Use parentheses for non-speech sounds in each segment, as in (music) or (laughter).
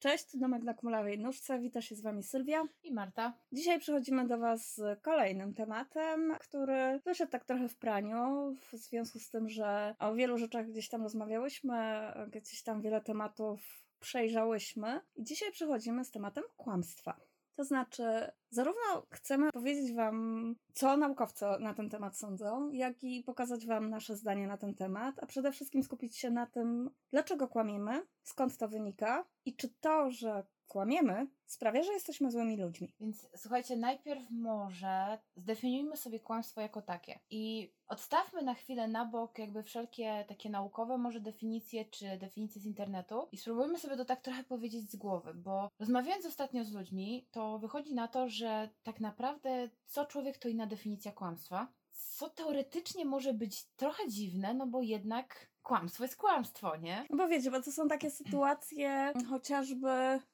Cześć, Domek na Kumulowej Nóżce, wita się z Wami Sylwia i Marta. Dzisiaj przychodzimy do Was z kolejnym tematem, który wyszedł tak trochę w praniu, w związku z tym, że o wielu rzeczach gdzieś tam rozmawiałyśmy, gdzieś tam wiele tematów przejrzałyśmy i dzisiaj przychodzimy z tematem kłamstwa. To znaczy, zarówno chcemy powiedzieć Wam, co naukowcy na ten temat sądzą, jak i pokazać Wam nasze zdanie na ten temat, a przede wszystkim skupić się na tym, dlaczego kłamiemy, skąd to wynika i czy to, że kłamiemy, sprawia, że jesteśmy złymi ludźmi. Więc słuchajcie, najpierw może zdefiniujmy sobie kłamstwo jako takie i odstawmy na chwilę na bok jakby wszelkie takie naukowe może definicje czy definicje z internetu i spróbujmy sobie to tak trochę powiedzieć z głowy, bo rozmawiając ostatnio z ludźmi, to wychodzi na to, że tak naprawdę co człowiek to inna definicja kłamstwa, co teoretycznie może być trochę dziwne, no bo jednak kłamstwo jest kłamstwo, nie? No bo wiecie, bo to są takie sytuacje chociażby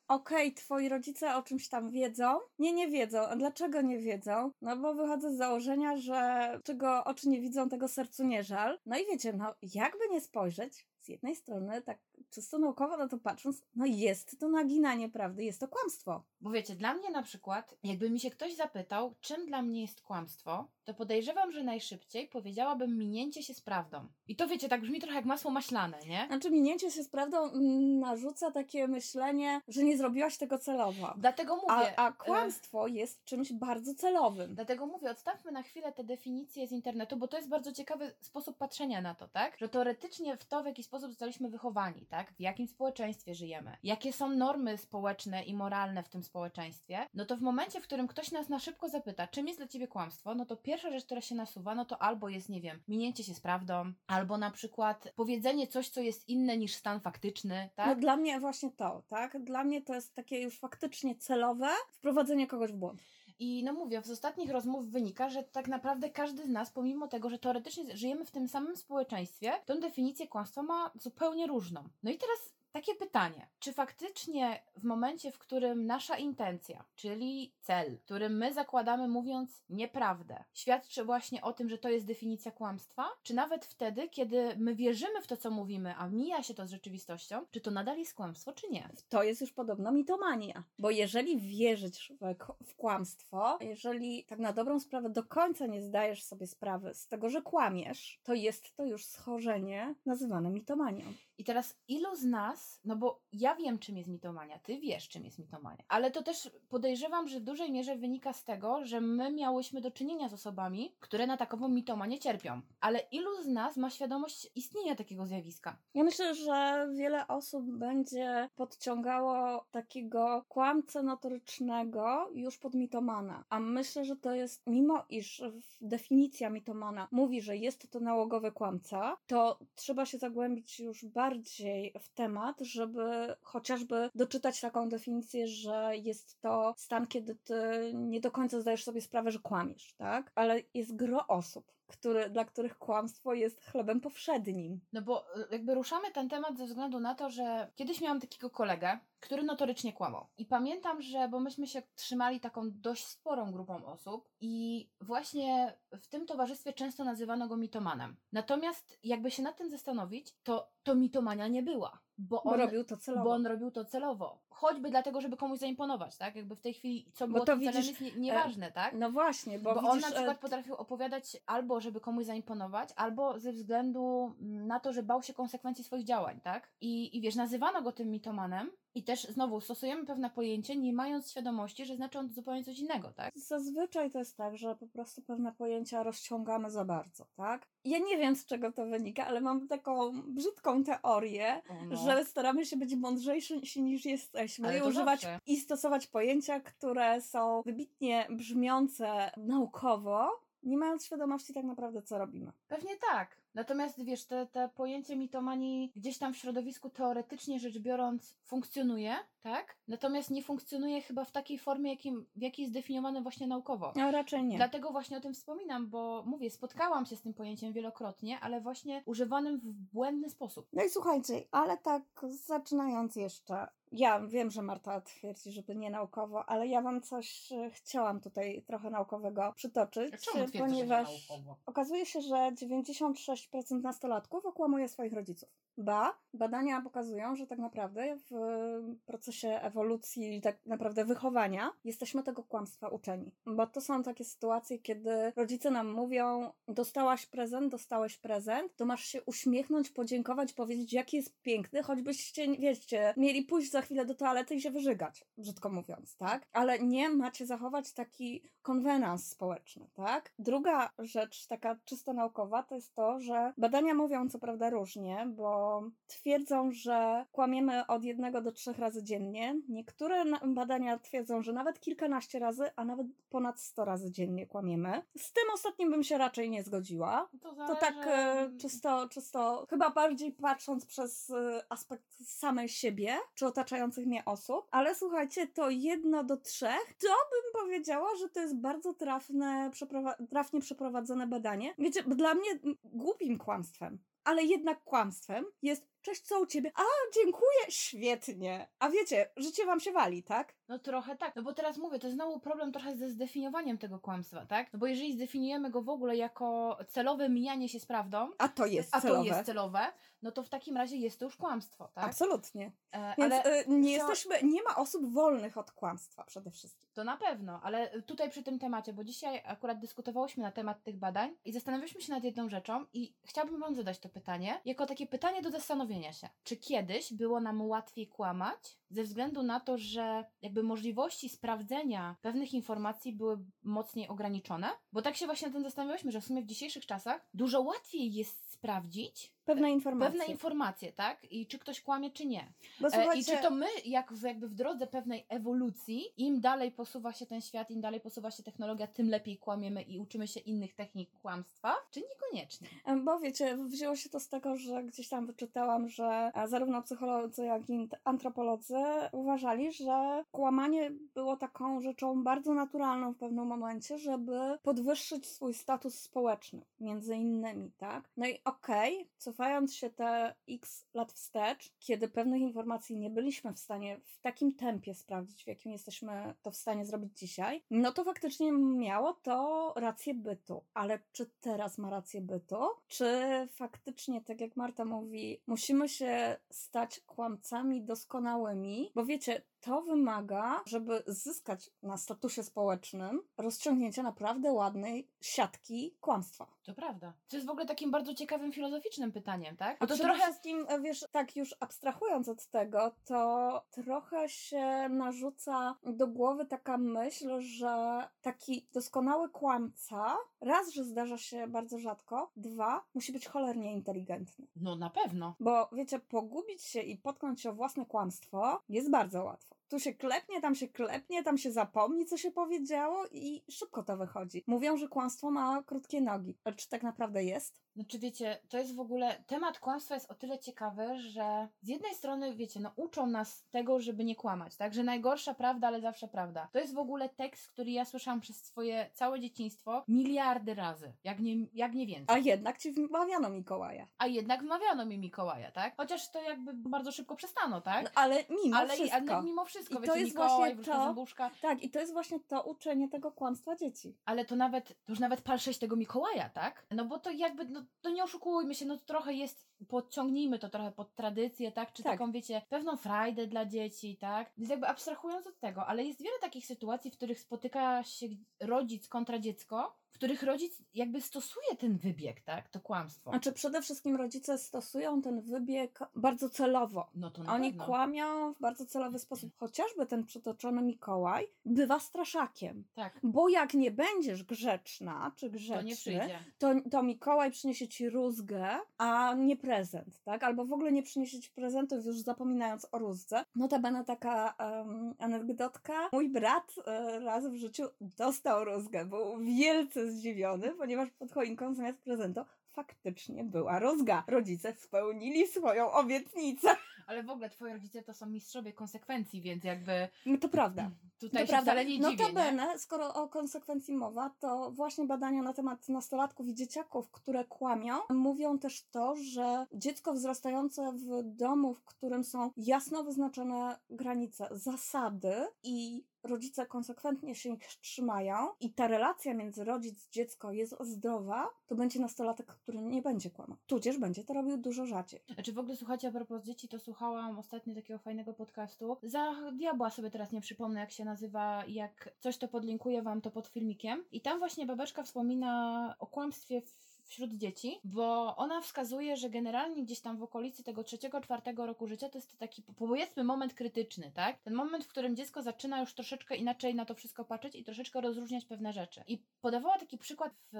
okej, okay, twoi rodzice o czymś tam wiedzą. Nie, nie wiedzą. A dlaczego nie wiedzą? No bo wychodzę z założenia, że czego oczy nie widzą, tego sercu nie żal. No i wiecie, no jakby nie spojrzeć, z jednej strony, tak czysto naukowo na to patrząc, no jest to naginanie prawdy, jest to kłamstwo. Bo wiecie, dla mnie na przykład, jakby mi się ktoś zapytał, czym dla mnie jest kłamstwo, to podejrzewam, że najszybciej powiedziałabym minięcie się z prawdą. I to wiecie, tak brzmi trochę jak masło maślane, nie? Znaczy, minięcie się z prawdą mm, narzuca takie myślenie, że nie zrobiłaś tego celowo. Dlatego mówię. A, a kłamstwo jest czymś bardzo celowym. Dlatego mówię, odstawmy na chwilę te definicje z internetu, bo to jest bardzo ciekawy sposób patrzenia na to, tak? Że teoretycznie w to, w jaki sposób zostaliśmy wychowani, tak? W jakim społeczeństwie żyjemy, jakie są normy społeczne i moralne w tym społeczeństwie, no to w momencie, w którym ktoś nas na szybko zapyta, czym jest dla ciebie kłamstwo, no to pierwsza rzecz, która się nasuwa, no to albo jest, nie wiem, minięcie się z prawdą, albo na przykład powiedzenie coś, co jest inne niż stan faktyczny, tak? No dla mnie właśnie to, tak? Dla mnie to jest takie już faktycznie celowe wprowadzenie kogoś w błąd. I no mówię, z ostatnich rozmów wynika, że tak naprawdę każdy z nas, pomimo tego, że teoretycznie żyjemy w tym samym społeczeństwie, tę definicję kłamstwa ma zupełnie różną. No i teraz takie pytanie, czy faktycznie w momencie, w którym nasza intencja, czyli cel, który my zakładamy mówiąc nieprawdę, świadczy właśnie o tym, że to jest definicja kłamstwa, czy nawet wtedy, kiedy my wierzymy w to, co mówimy, a mija się to z rzeczywistością, czy to nadal jest kłamstwo, czy nie? To jest już podobno mitomania, bo jeżeli wierzysz w, kłamstwo, jeżeli tak na dobrą sprawę do końca nie zdajesz sobie sprawy z tego, że kłamiesz, to jest to już schorzenie nazywane mitomanią. I teraz ilu z nas, no bo ja wiem, czym jest mitomania, ty wiesz, czym jest mitomania, ale to też podejrzewam, że w dużej mierze wynika z tego, że my miałyśmy do czynienia z osobami, które na takową mitomanię cierpią. Ale ilu z nas ma świadomość istnienia takiego zjawiska? Ja myślę, że wiele osób będzie podciągało takiego kłamcę notorycznego już pod mitomana. A myślę, że to jest, mimo iż definicja mitomana mówi, że jest to nałogowy kłamca, to trzeba się zagłębić już bardzo bardziej w temat, żeby chociażby doczytać taką definicję, że jest to stan, kiedy ty nie do końca zdajesz sobie sprawę, że kłamiesz, tak? Ale jest gro osób, który, dla których kłamstwo jest chlebem powszednim. No bo y, jakby ruszamy ten temat ze względu na to, że kiedyś miałam takiego kolegę, który notorycznie kłamał. I pamiętam, że, bo myśmy się trzymali taką dość sporą grupą osób i właśnie w tym towarzystwie często nazywano go mitomanem. Natomiast jakby się nad tym zastanowić, to to mitomania nie była. Bo on, bo robił to celowo. Bo on robił to celowo. Choćby dlatego, żeby komuś zaimponować, tak? Jakby w tej chwili, co było to widzisz, celem jest nie, nieważne, tak? No właśnie, bo, bo widzisz, on na przykład potrafił opowiadać albo, żeby komuś zaimponować, albo ze względu na to, że bał się konsekwencji swoich działań, tak? I, i wiesz, nazywano go tym mitomanem, i też znowu stosujemy pewne pojęcie, nie mając świadomości, że znaczy on zupełnie coś innego, tak? Zazwyczaj to jest tak, że po prostu pewne pojęcia rozciągamy za bardzo, tak? Ja nie wiem z czego to wynika, ale mam taką brzydką teorię, no. że staramy się być mądrzejsi niż jesteśmy i używać zawsze. i stosować pojęcia, które są wybitnie brzmiące naukowo, nie mając świadomości tak naprawdę, co robimy. Pewnie tak. Natomiast wiesz, te, te pojęcie mitomanii gdzieś tam w środowisku teoretycznie rzecz biorąc funkcjonuje, tak? Natomiast nie funkcjonuje chyba w takiej formie, jakim, w jakiej jest definiowane właśnie naukowo. No raczej nie. Dlatego właśnie o tym wspominam, bo mówię, spotkałam się z tym pojęciem wielokrotnie, ale właśnie używanym w błędny sposób. No i słuchajcie, ale tak zaczynając jeszcze, ja wiem, że Marta twierdzi, żeby nie naukowo, ale ja wam coś e, chciałam tutaj trochę naukowego przytoczyć, ponieważ okazuje się, że 96% nastolatków okłamuje swoich rodziców. Ba, badania pokazują, że tak naprawdę w procesie ewolucji, tak naprawdę wychowania, jesteśmy tego kłamstwa uczeni. Bo to są takie sytuacje, kiedy rodzice nam mówią: Dostałaś prezent, dostałeś prezent, to masz się uśmiechnąć, podziękować, powiedzieć, jaki jest piękny, choćbyście, wiecie, mieli pójść za chwilę do toalety i się wyżygać, brzydko mówiąc, tak? Ale nie macie zachować taki konwenans społeczny, tak? Druga rzecz, taka czysto naukowa, to jest to, że badania mówią co prawda różnie, bo twierdzą, że kłamiemy od jednego do trzech razy dziennie. Niektóre badania twierdzą, że nawet kilkanaście razy, a nawet ponad sto razy dziennie kłamiemy. Z tym ostatnim bym się raczej nie zgodziła. To, to tak e, czysto, czysto, chyba bardziej patrząc przez e, aspekt samej siebie, czy otaczających mnie osób. Ale słuchajcie, to jedno do trzech, to bym powiedziała, że to jest bardzo trafne, przeprowa- trafnie przeprowadzone badanie. Wiecie, dla mnie głupim kłamstwem ale jednak kłamstwem jest cześć, co u ciebie? A, dziękuję, świetnie. A wiecie, życie wam się wali, tak? No trochę tak, no bo teraz mówię, to znowu problem trochę ze zdefiniowaniem tego kłamstwa, tak? No bo jeżeli zdefiniujemy go w ogóle jako celowe mijanie się z prawdą, a to jest a celowe. to jest celowe, no to w takim razie jest to już kłamstwo, tak? Absolutnie. E, Więc ale e, nie jesteśmy, nie ma osób wolnych od kłamstwa przede wszystkim. To na pewno, ale tutaj przy tym temacie, bo dzisiaj akurat dyskutowałyśmy na temat tych badań i zastanawialiśmy się nad jedną rzeczą i chciałabym Wam zadać to pytanie, jako takie pytanie do zastanowienia się. Czy kiedyś było nam łatwiej kłamać, ze względu na to, że jakby możliwości sprawdzenia pewnych informacji były mocniej ograniczone? Bo tak się właśnie na tym zastanawiałyśmy, że w sumie w dzisiejszych czasach dużo łatwiej jest sprawdzić, Pewne informacje. Pewne informacje, tak? I czy ktoś kłamie, czy nie. Bo słuchajcie... I czy to my, jak w, jakby w drodze pewnej ewolucji, im dalej posuwa się ten świat, im dalej posuwa się technologia, tym lepiej kłamiemy i uczymy się innych technik kłamstwa, czy niekoniecznie? Bo wiecie, wzięło się to z tego, że gdzieś tam wyczytałam, że zarówno psycholodzy, jak i antropolodzy uważali, że kłamanie było taką rzeczą bardzo naturalną w pewnym momencie, żeby podwyższyć swój status społeczny, między innymi, tak? No i okej, okay, co cofając się te x lat wstecz, kiedy pewnych informacji nie byliśmy w stanie w takim tempie sprawdzić, w jakim jesteśmy to w stanie zrobić dzisiaj, no to faktycznie miało to rację bytu. Ale czy teraz ma rację bytu? Czy faktycznie, tak jak Marta mówi, musimy się stać kłamcami doskonałymi? Bo wiecie, to wymaga, żeby zyskać na statusie społecznym rozciągnięcia naprawdę ładnej siatki kłamstwa. To prawda. Co jest w ogóle takim bardzo ciekawym filozoficznym pytaniem, tak? A to trochę... wszystkim, wiesz, tak już abstrahując od tego, to trochę się narzuca do głowy taka myśl, że taki doskonały kłamca, raz, że zdarza się bardzo rzadko, dwa, musi być cholernie inteligentny. No na pewno. Bo wiecie, pogubić się i potknąć się o własne kłamstwo jest bardzo łatwo awesome. Tu się klepnie, tam się klepnie, tam się zapomni, co się powiedziało i szybko to wychodzi. Mówią, że kłamstwo ma krótkie nogi. Ale czy tak naprawdę jest? Znaczy wiecie, to jest w ogóle, temat kłamstwa jest o tyle ciekawy, że z jednej strony, wiecie, no uczą nas tego, żeby nie kłamać, tak, że najgorsza prawda, ale zawsze prawda. To jest w ogóle tekst, który ja słyszałam przez swoje całe dzieciństwo miliardy razy, jak nie, jak nie więcej. A jednak ci wmawiano Mikołaja. A jednak wmawiano mi Mikołaja, tak? Chociaż to jakby bardzo szybko przestano, tak? No, ale mimo ale, wszystko. Ale mimo wszystko, I wiecie, to jest Mikołaj, właśnie to, zębuszka. Tak, i to jest właśnie to uczenie tego kłamstwa dzieci. Ale to nawet, to już nawet pal tego Mikołaja, tak? No bo to jakby, no to nie oszukujmy się, no to trochę jest, podciągnijmy to trochę pod tradycję, tak? Czy tak. taką, wiecie, pewną frajdę dla dzieci, tak? Więc jakby abstrahując od tego, ale jest wiele takich sytuacji, w których spotyka się rodzic kontra dziecko, których rodzic jakby stosuje ten wybieg, tak? To kłamstwo. Znaczy przede wszystkim rodzice stosują ten wybieg bardzo celowo. No to Oni pewno. kłamią w bardzo celowy sposób. Chociażby ten przytoczony Mikołaj bywa straszakiem. Tak. Bo jak nie będziesz grzeczna czy grzeczny, to, to, to Mikołaj przyniesie ci rózgę, a nie prezent, tak? Albo w ogóle nie przyniesie ci prezentów, już zapominając o rózce. Notabene taka um, anegdotka. Mój brat um, raz w życiu dostał rózgę. Był wielce zdziwiony, ponieważ pod choinką zamiast prezentu faktycznie była rozga. Rodzice spełnili swoją obietnicę. Ale w ogóle twoi rodzice to są mistrzowie konsekwencji, więc jakby... No to prawda. Tutaj to się prawda. wcale nie dziwię, Notabene, nie? skoro o konsekwencji mowa, to właśnie badania na temat nastolatków i dzieciaków, które kłamią, mówią też to, że dziecko wzrastające w domu, w którym są jasno wyznaczone granice, zasady i rodzice konsekwentnie się ich trzymają i ta relacja między rodzic dziecko jest zdrowa, to będzie nastolatek, który nie będzie kłamał. Tudzież będzie to robił dużo rzadziej. Znaczy w ogóle słuchajcie, a propos dzieci, to słuchałam ostatnio takiego fajnego podcastu. Za diabła sobie teraz nie przypomnę, jak się nazywa, jak coś to podlinkuję wam to pod filmikiem. I tam właśnie babeczka wspomina o kłamstwie w wśród dzieci, bo ona wskazuje, że generalnie gdzieś tam w okolicy tego trzeciego, czwartego roku życia to jest taki powiedzmy moment krytyczny, tak? Ten moment, w którym dziecko zaczyna już troszeczkę inaczej na to wszystko patrzeć i troszeczkę rozróżniać pewne rzeczy. I podawała taki przykład w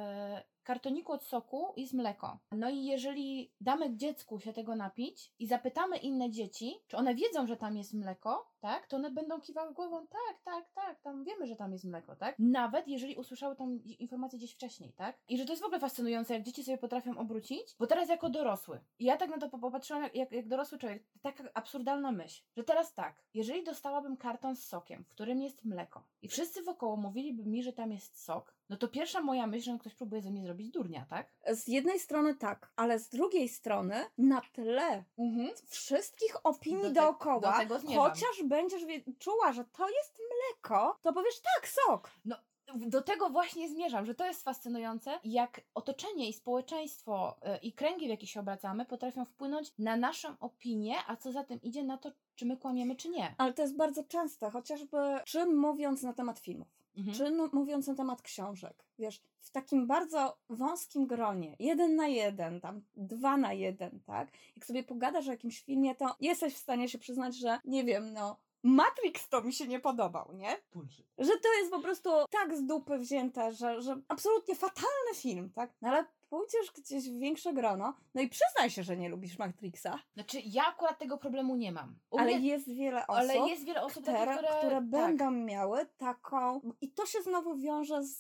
kartoniku od soku jest mleko. No i jeżeli damy dziecku się tego napić i zapytamy inne dzieci, czy one wiedzą, że tam jest mleko, tak, to one będą kiwały głową, tak, tak, tak, tam wiemy, że tam jest mleko, tak? Nawet jeżeli usłyszały tą informację gdzieś wcześniej, tak? I że to jest w ogóle fascynujące, jak dzieci sobie potrafią obrócić, bo teraz jako dorosły, i ja tak na to popatrzyłam, jak, jak, jak dorosły człowiek, taka absurdalna myśl, że teraz tak, jeżeli dostałabym karton z sokiem, w którym jest mleko i wszyscy wokoło mówiliby mi, że tam jest sok, no to pierwsza moja myśl, że ktoś próbuje ze mnie zrobić durnia, tak? Z jednej strony tak, ale z drugiej strony na tle mhm. wszystkich opinii do te, dookoła, do tego chociaż będziesz czuła, że to jest mleko, to powiesz tak, sok. No do tego właśnie zmierzam, że to jest fascynujące, jak otoczenie i społeczeństwo y, i kręgi, w jakich się obracamy, potrafią wpłynąć na naszą opinię, a co za tym idzie na to, czy my kłamiemy, czy nie. Ale to jest bardzo częste, chociażby czym mówiąc na temat filmów. Mhm. Czy no, mówiąc na temat książek, wiesz, w takim bardzo wąskim gronie, jeden na jeden, tam dwa na jeden, tak? Jak sobie pogadasz o jakimś filmie, to jesteś w stanie się przyznać, że nie wiem, no, Matrix to mi się nie podobał, nie? Bullshit. Że to jest po prostu tak z dupy wzięte, że, że absolutnie fatalny film, tak? No ale pójdziesz gdzieś w większe grono, no i przyznaj się, że nie lubisz Matrixa. Znaczy, ja akurat tego problemu nie mam. ale jest wiele osób, ale jest wiele osób które, takie, które, które tak. będą miały taką... I to się znowu wiąże z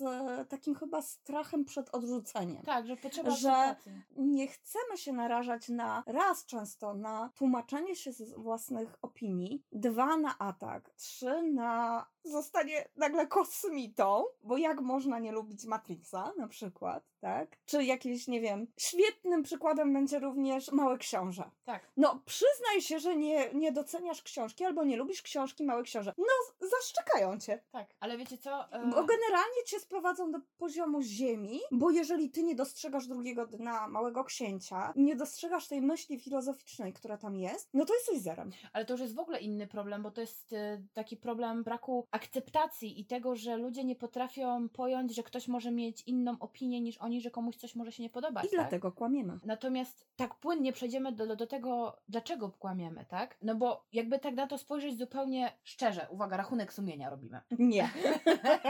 takim chyba strachem przed odrzuceniem. Tak, że potrzeba Że nie chcemy się narażać na raz często na tłumaczenie się z własnych opinii, dwa na atak, trzy na zostanie nagle kosmitą, bo jak można nie lubić Matrixa na przykład, tak? Czy jakieś, nie wiem, świetnym przykładem będzie również Małe Książę. Tak. No, przyznaj się, że nie, nie doceniasz książki albo nie lubisz książki Małe Książę. No, zaszczekają cię. Tak, ale wiecie co? E... Bo generalnie cię sprowadzą do poziomu ziemi, bo jeżeli ty nie dostrzegasz drugiego dna Małego Księcia, nie dostrzegasz tej myśli filozoficznej, która tam jest, no to jesteś zerem. Ale to już jest w ogóle inny problem, bo to jest y, taki problem braku akceptacji i tego, że ludzie nie potrafią pojąć, że ktoś może mieć inną opinię niż oni, że komuś coś może się nie podobać. I tak? dlatego kłamiemy. Natomiast tak płynnie przejdziemy do, do tego, dlaczego kłamiemy, tak? No bo jakby tak na to spojrzeć zupełnie szczerze, uwaga, rachunek sumienia robimy. Nie.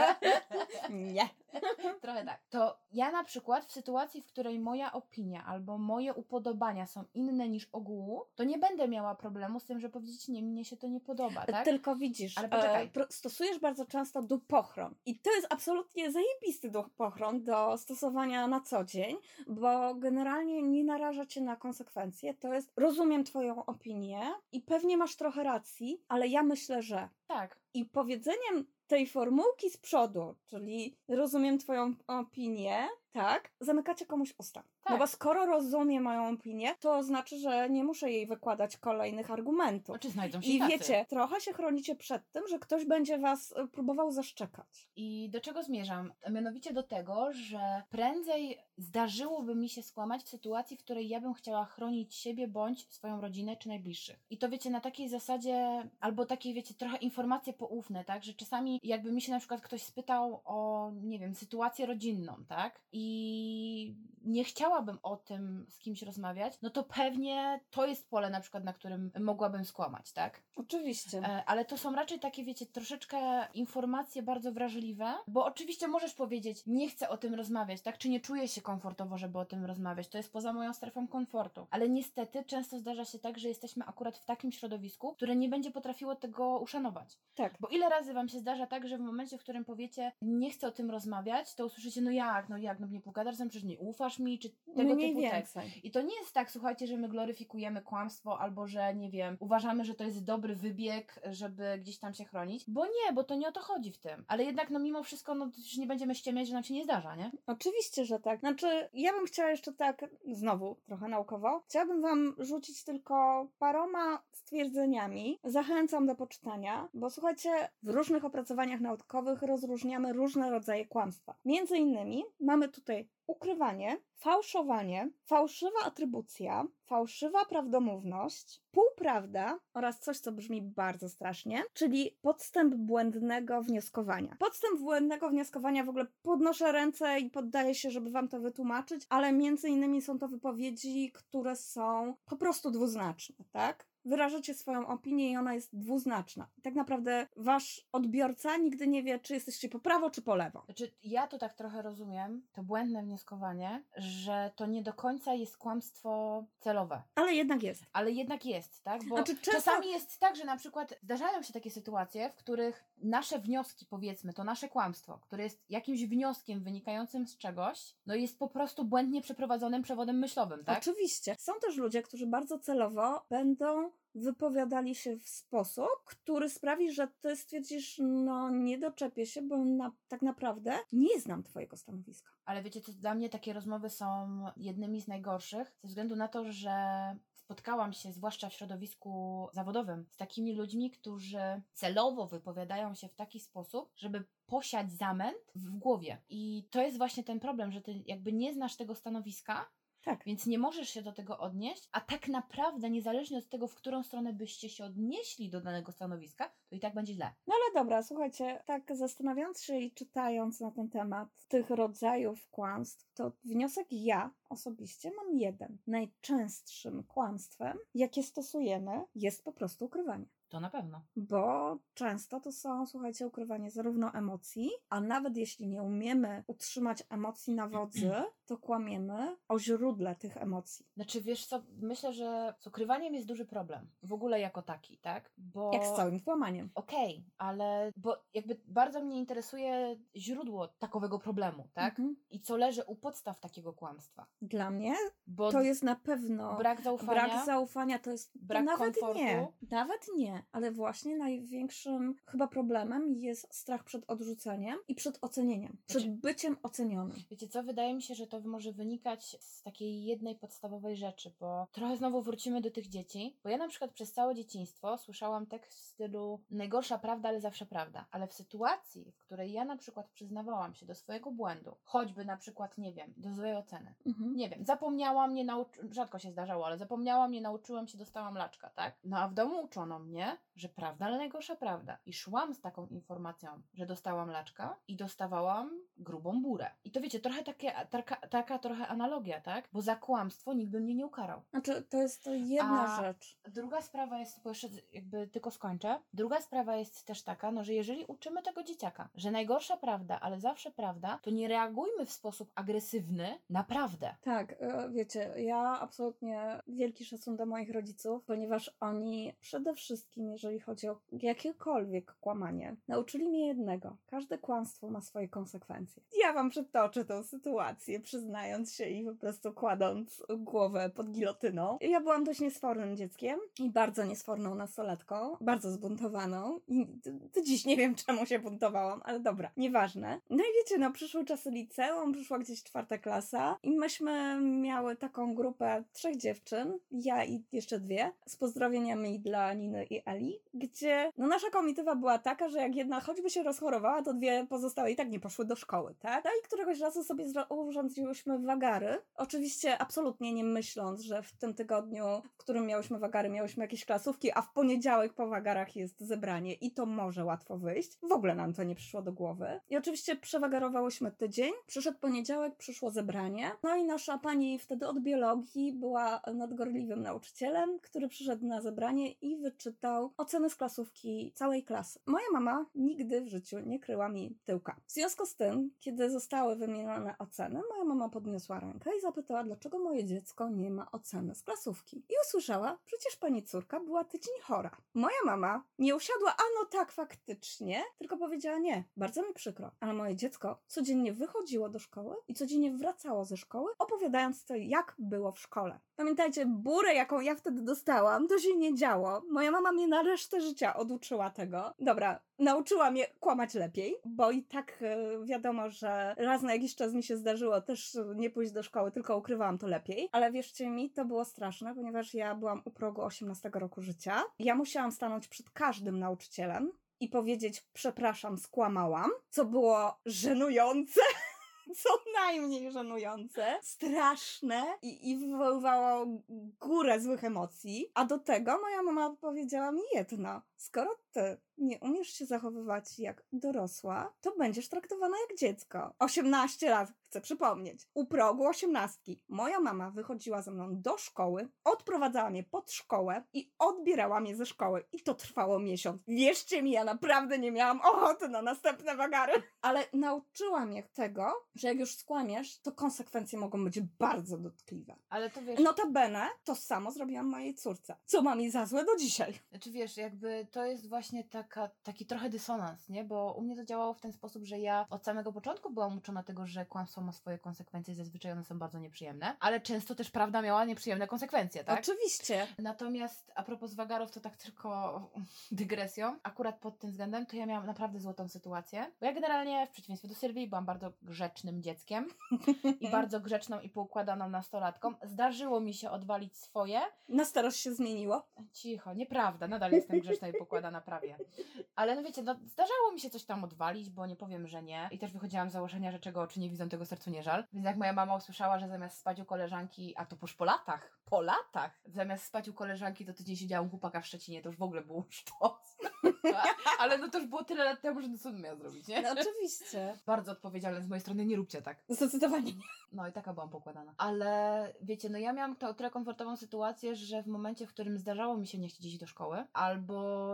(laughs) nie. Trochę tak. To ja na przykład w sytuacji, w której moja opinia albo moje upodobania są inne niż ogółu, to nie będę miała problemu z tym, że powiedzieć nie, mnie się to nie podoba, tak? Tylko widzisz, Ale poczekaj. E, stosujesz bardzo często dupochron i to jest absolutnie zajebisty dupochron do stosowania na co dzień, bo generalnie nie naraża cię na konsekwencje. To jest, rozumiem twoją opinię i pewnie masz trochę racji, ale ja myślę, że tak. I powiedzeniem tej formułki z przodu, czyli rozumiem Twoją opinię, tak, zamykacie komuś usta. Tak. No bo skoro rozumie moją opinię, to znaczy, że nie muszę jej wykładać kolejnych argumentów. Znaczy znajdą się I tacy. wiecie, trochę się chronicie przed tym, że ktoś będzie was e, próbował zaszczekać. I do czego zmierzam? Mianowicie do tego, że prędzej zdarzyłoby mi się skłamać w sytuacji, w której ja bym chciała chronić siebie bądź swoją rodzinę czy najbliższych. I to wiecie, na takiej zasadzie, albo takiej, wiecie, trochę informacje poufne, tak? Że czasami jakby mi się na przykład ktoś spytał o, nie wiem, sytuację rodzinną, tak? I nie chciałabym o tym z kimś rozmawiać, no to pewnie to jest pole na przykład, na którym mogłabym skłamać, tak? Oczywiście. E, ale to są raczej takie, wiecie, troszeczkę informacje bardzo wrażliwe, bo oczywiście możesz powiedzieć, nie chcę o tym rozmawiać, tak? Czy nie czuję się komfortowo, żeby o tym rozmawiać? To jest poza moją strefą komfortu. Ale niestety często zdarza się tak, że jesteśmy akurat w takim środowisku, które nie będzie potrafiło tego uszanować. Tak. Bo ile razy wam się zdarza tak, że w momencie, w którym powiecie, nie chcę o tym rozmawiać, to usłyszycie, no jak, no jak, no nie pogadasz, przecież nie ufasz mi, czy tego Mniej typu więcej. tekst. I to nie jest tak, słuchajcie, że my gloryfikujemy kłamstwo, albo że, nie wiem, uważamy, że to jest dobry wybieg, żeby gdzieś tam się chronić, bo nie, bo to nie o to chodzi w tym. Ale jednak, no mimo wszystko, no już nie będziemy ściemiać, że nam się nie zdarza, nie? Oczywiście, że tak. Znaczy, ja bym chciała jeszcze tak, znowu, trochę naukowo, chciałabym wam rzucić tylko paroma stwierdzeniami. Zachęcam do poczytania, bo słuchajcie, w różnych opracowaniach naukowych rozróżniamy różne rodzaje kłamstwa. Między innymi mamy tutaj ukrywanie, fałszowanie, fałszywa atrybucja, fałszywa prawdomówność, półprawda oraz coś, co brzmi bardzo strasznie, czyli podstęp błędnego wnioskowania. Podstęp błędnego wnioskowania w ogóle podnoszę ręce i poddaję się, żeby wam to wytłumaczyć, ale między innymi są to wypowiedzi, które są po prostu dwuznaczne, tak? Wyrażacie swoją opinię i ona jest dwuznaczna. Tak naprawdę wasz odbiorca nigdy nie wie, czy jesteście po prawo, czy po lewo. Znaczy, ja to tak trochę rozumiem, to błędne wnioskowanie, że to nie do końca jest kłamstwo celowe. Ale jednak jest. Ale jednak jest, tak? Bo Znaczy, często- czasami jest tak, że na przykład zdarzają się takie sytuacje, w których nasze wnioski, powiedzmy, to nasze kłamstwo, które jest jakimś wnioskiem wynikającym z czegoś, no jest po prostu błędnie przeprowadzonym przewodem myślowym, tak? Oczywiście. Są też ludzie, którzy bardzo celowo będą wypowiadali się w sposób, który sprawi, że ty stwierdzisz, no nie doczepię się, bo na, tak naprawdę nie znam twojego stanowiska. Ale wiecie, co dla mnie takie rozmowy są jednymi z najgorszych, ze względu na to, że spotkałam się, zwłaszcza w środowisku zawodowym, z takimi ludźmi, którzy celowo wypowiadają się w taki sposób, żeby posiać zamęt w głowie. I to jest właśnie ten problem, że ty jakby nie znasz tego stanowiska, Tak. więc nie możesz się do tego odnieść, a tak naprawdę, niezależnie od tego, w którą stronę byście się odnieśli do danego stanowiska, to i tak będzie źle. No ale dobra, słuchajcie, tak zastanawiając się i czytając na ten temat tych rodzajów kłamstw, to wniosek ja osobiście mam jeden. Najczęstszym kłamstwem, jakie stosujemy, jest po prostu ukrywanie. To na pewno. Bo często to są, słuchajcie, ukrywanie zarówno emocji, a nawet jeśli nie umiemy utrzymać emocji na wodzy, (clears throat) to kłamiemy o źródle tych emocji. Znaczy, wiesz co, myślę, że z ukrywaniem jest duży problem. W ogóle jako taki, tak? Bo... Jak z całym kłamaniem. Okej, ale bo jakby bardzo mnie interesuje źródło takowego problemu, tak? Mhm. I co leży u podstaw takiego kłamstwa. Dla mnie Bo to jest na pewno brak zaufania. brak zaufania, to jest Brak nawet komfortu. nie, nawet nie, ale właśnie największym chyba problemem jest strach przed odrzuceniem i przed ocenieniem, przed Znaczy- byciem ocenionym. Wiecie co, wydaje mi się, że to może wynikać z takiej jednej podstawowej rzeczy, bo trochę znowu wrócimy do tych dzieci, bo ja na przykład przez całe dzieciństwo słyszałam tekst w stylu najgorsza prawda, ale zawsze prawda, ale w sytuacji, w której ja na przykład przyznawałam się do swojego błędu, choćby na przykład, nie wiem, do złej oceny, Mhm. nie wiem, zapomniałam, nie nauczy... rzadko się zdarzało, ale zapomniałam, nie nauczyłam się, dostałam laczka, tak? No a w domu uczono mnie, że prawda, ale najgorsza prawda. I szłam z taką informacją, że dostałam laczka i dostawałam grubą burę. I to wiecie, trochę takie, taka, taka trochę analogia, tak? Bo za kłamstwo nikt by mnie nie ukarał. Znaczy, to jest to jedna A- rzecz. Druga sprawa jest, bo jeszcze jakby tylko skończę. Druga sprawa jest też taka, no, że jeżeli uczymy tego dzieciaka, że najgorsza prawda, ale zawsze prawda, to nie reagujmy w sposób agresywny na prawdę. Tak, e, wiecie, ja absolutnie wielki szacun do moich rodziców, ponieważ oni przede wszystkim, jeżeli chodzi o jakiekolwiek kłamanie, nauczyli mnie jednego. Każde kłamstwo ma swoje konsekwencje. Ja wam przytoczę tę sytuację, przyznając się i po prostu kładąc głowę pod gilotyną. Ja byłam dość niesfornym dzieckiem i bardzo niesforną nastolatką, bardzo zbuntowaną i do dziś nie wiem czemu się buntowałam, ale dobra, nieważne. No i wiecie, no przyszły czasy liceum, przyszła gdzieś czwarta klasa i myśmy miały taką grupę trzech dziewczyn, ja i jeszcze dwie, z pozdrowieniami dla Niny i Eli, gdzie no nasza komitywa była taka, że jak jedna choćby się rozchorowała, to dwie pozostałe i tak nie poszły do szkoły, tak? No i któregoś razu sobie urządziłyśmy wagary, oczywiście absolutnie nie myśląc, że w tym tygodniu, w którym miałyśmy wagary, miałyśmy jakieś klasówki, a w poniedziałek po wagarach jest zebranie i to może łatwo wyjść. W ogóle nam to nie przyszło do głowy. I oczywiście przewagarowałyśmy tydzień, przyszedł poniedziałek, przyszło zebranie, no i nasza pani wtedy od biologii była nadgorliwym nauczycielem, który przyszedł na zebranie i wyczytał oceny z klasówki całej klasy. Moja mama nigdy w życiu nie kryła mi tyłka. W związku z tym, kiedy zostały wymienione oceny, moja mama podniosła rękę i zapytała, dlaczego moje dziecko nie ma oceny z klasówki. I usłyszała, przecież pani córka była tydzień chora. Moja mama nie usiadła, a no tak, faktycznie, tylko powiedziała nie, bardzo mi przykro, ale moje dziecko codziennie wychodziło do szkoły i codziennie wracało ze szkoły, opowiadając to, jak było w szkole. Pamiętajcie, burę, jaką ja wtedy dostałam, to się nie działo. Moja mama mnie na resztę życia oduczyła tego. Dobra, nauczyła mnie kłamać lepiej, bo i tak e, wiadomo, że raz na jakiś czas mi się zdarzyło też e, nie pójść do szkoły, tylko ukrywałam to lepiej. Ale wierzcie mi, to było straszne, ponieważ ja byłam u progu 18 roku życia. Ja musiałam stanąć przed każdym nauczycielem, i powiedzieć przepraszam, skłamałam, co było żenujące. (laughs) Co najmniej żenujące, straszne i, i wywoływało górę złych emocji. A do tego moja mama powiedziała mi jedno: skoro ty nie umiesz się zachowywać jak dorosła, to będziesz traktowana jak dziecko. 18 lat, chcę przypomnieć. U progu osiemnastki moja mama wychodziła ze mną do szkoły, odprowadzała mnie pod szkołę i odbierała mnie ze szkoły. I to trwało miesiąc. Wierzcie mi, ja naprawdę nie miałam ochoty na następne wagary. Ale nauczyła mnie tego, że jak już skłamiesz, to konsekwencje mogą być bardzo dotkliwe. Ale to wiesz... Notabene to samo zrobiłam mojej córce, co ma mi za złe do dzisiaj. Znaczy wiesz, jakby to jest właśnie taka, taki trochę dysonans, nie? Bo u mnie to działało w ten sposób, że ja od samego początku byłam uczona tego, że kłamstwo ma swoje konsekwencje, zazwyczaj one są bardzo nieprzyjemne, ale często też prawda miała nieprzyjemne konsekwencje, tak? Oczywiście. Natomiast a propos wagarów, to tak tylko (laughs) dygresją, akurat pod tym względem to ja miałam naprawdę złotą sytuację, bo ja generalnie w przeciwieństwie do Sylwii byłam bardzo grzecznym dzieckiem (laughs) i bardzo grzeczną i poukładaną nastolatką. Zdarzyło mi się odwalić swoje. Na starość się zmieniło? Cicho, nieprawda, nadal jestem grzeczna i pokładana prawie. Ale no wiecie, no, zdarzało mi się coś tam odwalić, bo nie powiem, że nie. I też wychodziłam z założenia, że czego oczy nie widzą, tego sercu nie żal. Więc jak moja mama usłyszała, że zamiast spać u koleżanki, a to już po latach, po latach, zamiast spać u koleżanki, to tydzień siedziałam u chłopaka w Szczecinie, to już w ogóle było sztos. Ale no to już było tyle lat temu, że no co bym miała zrobić, nie? No, oczywiście. Bardzo odpowiedzialne z mojej strony, nie róbcie tak. Zdecydowanie nie. No i taka byłam pokładana. Ale wiecie, no ja miałam to, tyle komfortową sytuację, że w momencie, w którym zdarzało mi się nie chcieć iść do szkoły, albo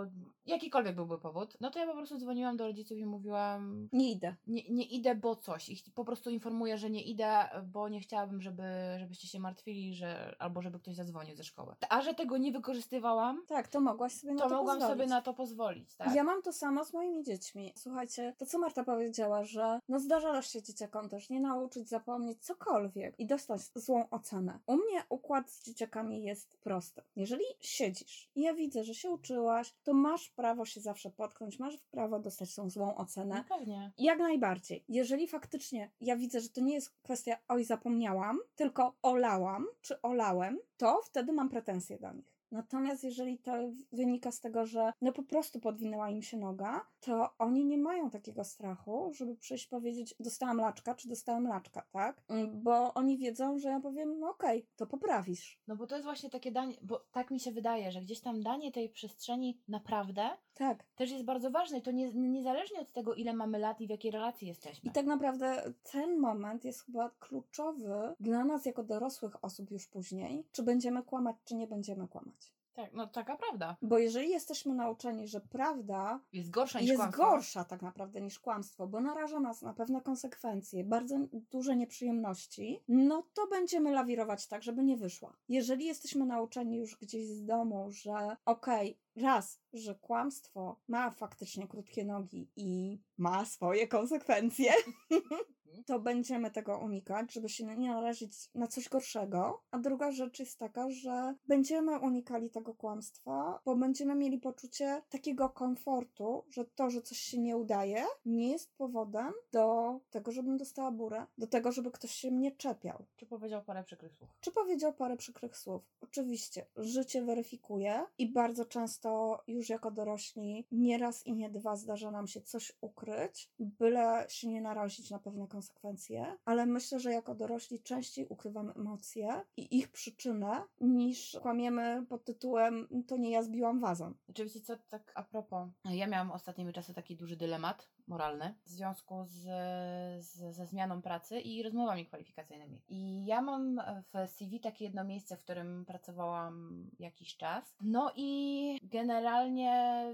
jakikolwiek byłby powód, no to ja po prostu dzwoniłam do rodziców i mówiłam... Nie idę. Nie, nie idę, bo coś. I po prostu informuję, że nie idę, bo nie chciałabym, żeby, żebyście się martwili, że albo żeby ktoś zadzwonił ze szkoły. A że tego nie wykorzystywałam, Tak, to mogłaś sobie na to to mogłam pozwolić. sobie na to pozwolić, tak? Ja mam to samo z moimi dziećmi. Słuchajcie, to co Marta powiedziała, że no zdarzało się dzieciakom też nie nauczyć, zapomnieć cokolwiek i dostać złą ocenę. U mnie układ z dzieciakami jest prosty. Jeżeli siedzisz i ja widzę, że się uczyłaś, to masz prawo się zawsze potknąć, masz prawo dostać tą złą ocenę. No pewnie. Jak najbardziej. Jeżeli faktycznie ja widzę, że to nie jest kwestia oj zapomniałam, tylko olałam czy olałem, to wtedy mam pretensje do nich. Natomiast jeżeli to wynika z tego, że no po prostu podwinęła im się noga, to oni nie mają takiego strachu, żeby przyjść powiedzieć dostałam laczka, czy dostałem laczka, tak? Mm, Bo oni wiedzą, że ja powiem, no okej, to poprawisz. No bo to jest właśnie takie danie, bo tak mi się wydaje, że gdzieś tam danie tej przestrzeni naprawdę Tak. też jest bardzo ważne i to nie, niezależnie od tego, ile mamy lat i w jakiej relacji jesteśmy. I tak naprawdę ten moment jest chyba kluczowy dla nas jako dorosłych osób już później, czy będziemy kłamać, czy nie będziemy kłamać. Tak, no taka prawda. Bo jeżeli jesteśmy nauczeni, że prawda Jest gorsza niż jest kłamstwo. gorsza tak naprawdę niż kłamstwo, bo naraża nas na pewne konsekwencje, bardzo duże nieprzyjemności, no to będziemy lawirować tak, żeby nie wyszła. Jeżeli jesteśmy nauczeni już gdzieś z domu, że okej, raz, że kłamstwo ma faktycznie krótkie nogi i ma swoje konsekwencje, (laughs) to będziemy tego unikać, żeby się nie narazić na coś gorszego. A druga rzecz jest taka, że będziemy unikali tego kłamstwa, bo będziemy mieli poczucie takiego komfortu, że to, że coś się nie udaje, nie jest powodem do tego, żebym dostała burę, do tego, żeby ktoś się mnie czepiał. Czy powiedział parę przykrych słów? Czy powiedział parę przykrych słów? Oczywiście, życie weryfikuje i bardzo często już jako dorośli nieraz i nie dwa zdarza nam się coś ukryć, byle się nie narazić na pewne konsekwencje, ale myślę, że jako dorośli częściej ukrywamy emocje i ich przyczynę, niż kłamiemy pod tytułem to nie ja zbiłam wazon. Oczywiście, co tak a propos, ja miałam ostatnimi czasy taki duży dylemat moralny w związku z, z, ze zmianą pracy i rozmowami kwalifikacyjnymi. I ja mam w CV takie jedno miejsce, w którym pracowałam jakiś czas. No i generalnie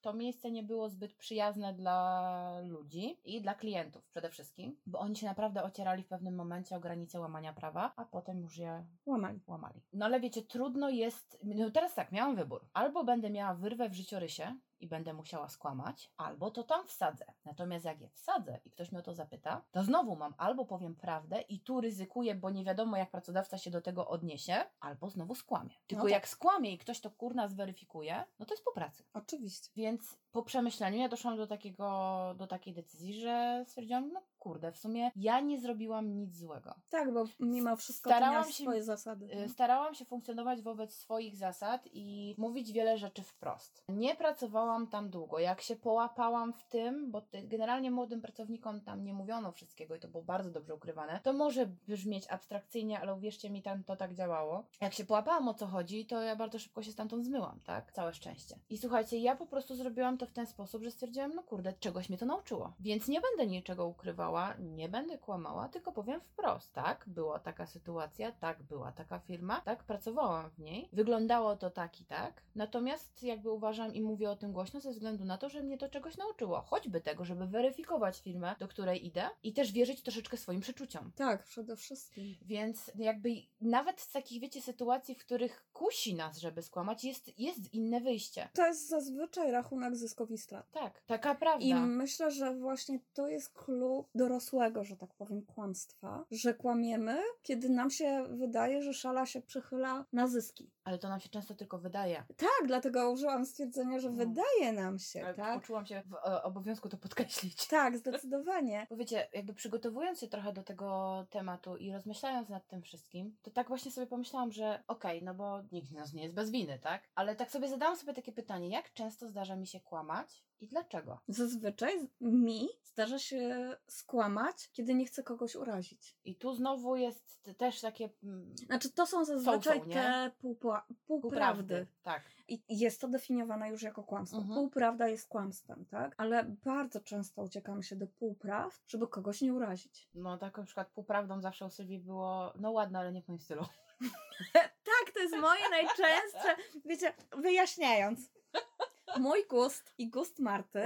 to miejsce nie było zbyt przyjazne dla ludzi i dla klientów przede wszystkim, bo oni się naprawdę ocierali w pewnym momencie o granice łamania prawa, a potem już je Łamali. łamali. No ale wiecie, trudno jest. No teraz tak, miałam wybór. Albo będę miała wyrwę w życiorysie i będę musiała skłamać, albo to tam wsadzę. Natomiast jak je wsadzę i ktoś mnie o to zapyta, to znowu mam albo powiem prawdę i tu ryzykuję, bo nie wiadomo jak pracodawca się do tego odniesie, albo znowu skłamię. Tylko tak. jak skłamię i ktoś to kurna zweryfikuje, no to jest po pracy. Oczywiście. Więc po przemyśleniu ja doszłam do takiego, do takiej decyzji, że stwierdziłam, no kurde, w sumie ja nie zrobiłam nic złego. Tak, bo mimo wszystko Starałam się- swoje zasady. Y, Starałam się funkcjonować wobec swoich zasad i mówić wiele rzeczy wprost. Nie pracowałam tam długo. Jak się połapałam w tym, bo generalnie młodym pracownikom tam nie mówiono wszystkiego i to było bardzo dobrze ukrywane, to może brzmieć abstrakcyjnie, ale uwierzcie mi, tam to tak działało. Jak się połapałam o co chodzi, to ja bardzo szybko się stamtąd zmyłam, tak? Całe szczęście. I słuchajcie, ja po prostu zrobiłam to w ten sposób, że stwierdziłam, no kurde, czegoś mnie to nauczyło. Więc nie będę niczego ukrywała, nie będę kłamała, tylko powiem wprost, tak? Była taka sytuacja, tak, była taka firma, tak, pracowałam w niej. Wyglądało to tak i tak. Natomiast jakby uważam i mówię o tym głośno ze względu na to, że mnie to czegoś nauczyło. Choćby tego, żeby weryfikować firmę, do której idę i też wierzyć troszeczkę swoim przeczuciom. Tak, przede wszystkim. Więc jakby nawet z takich, wiecie, sytuacji, w których kusi nas, żeby skłamać, jest, jest inne wyjście. To jest zazwyczaj rachunek strat. Tak, taka prawda. I myślę, że właśnie to jest klucz dorosłego, że tak powiem, kłamstwa, że kłamiemy, kiedy nam się wydaje, że szala się przychyla na zyski. Ale to nam się często tylko wydaje. Tak, dlatego użyłam stwierdzenia, że No. wydaje nam się, Ale tak? Poczułam się w e, obowiązku to podkreślić. (laughs) Tak, zdecydowanie. Bo wiecie, jakby przygotowując się trochę do tego tematu i rozmyślając nad tym wszystkim, to tak właśnie sobie pomyślałam, że okej, no bo nikt z nas nie jest bez winy, tak? Ale tak sobie zadałam sobie takie pytanie, jak często zdarza mi się kłamać i dlaczego? Zazwyczaj mi zdarza się skłamać, kiedy nie chcę kogoś urazić. I tu znowu jest też takie mm, Znaczy, to są zazwyczaj Są, są, te półpła- półprawdy. półprawdy. Tak. I jest to definiowane już jako kłamstwo. Mhm. Półprawda jest kłamstwem, tak? Ale bardzo często uciekamy się do półpraw, żeby kogoś nie urazić. No taką na przykład półprawdą zawsze u Sylwii było, no ładne, ale nie w moim stylu. (laughs) Tak, to jest moje najczęstsze, wiecie, wyjaśniając. Mój gust i gust Marty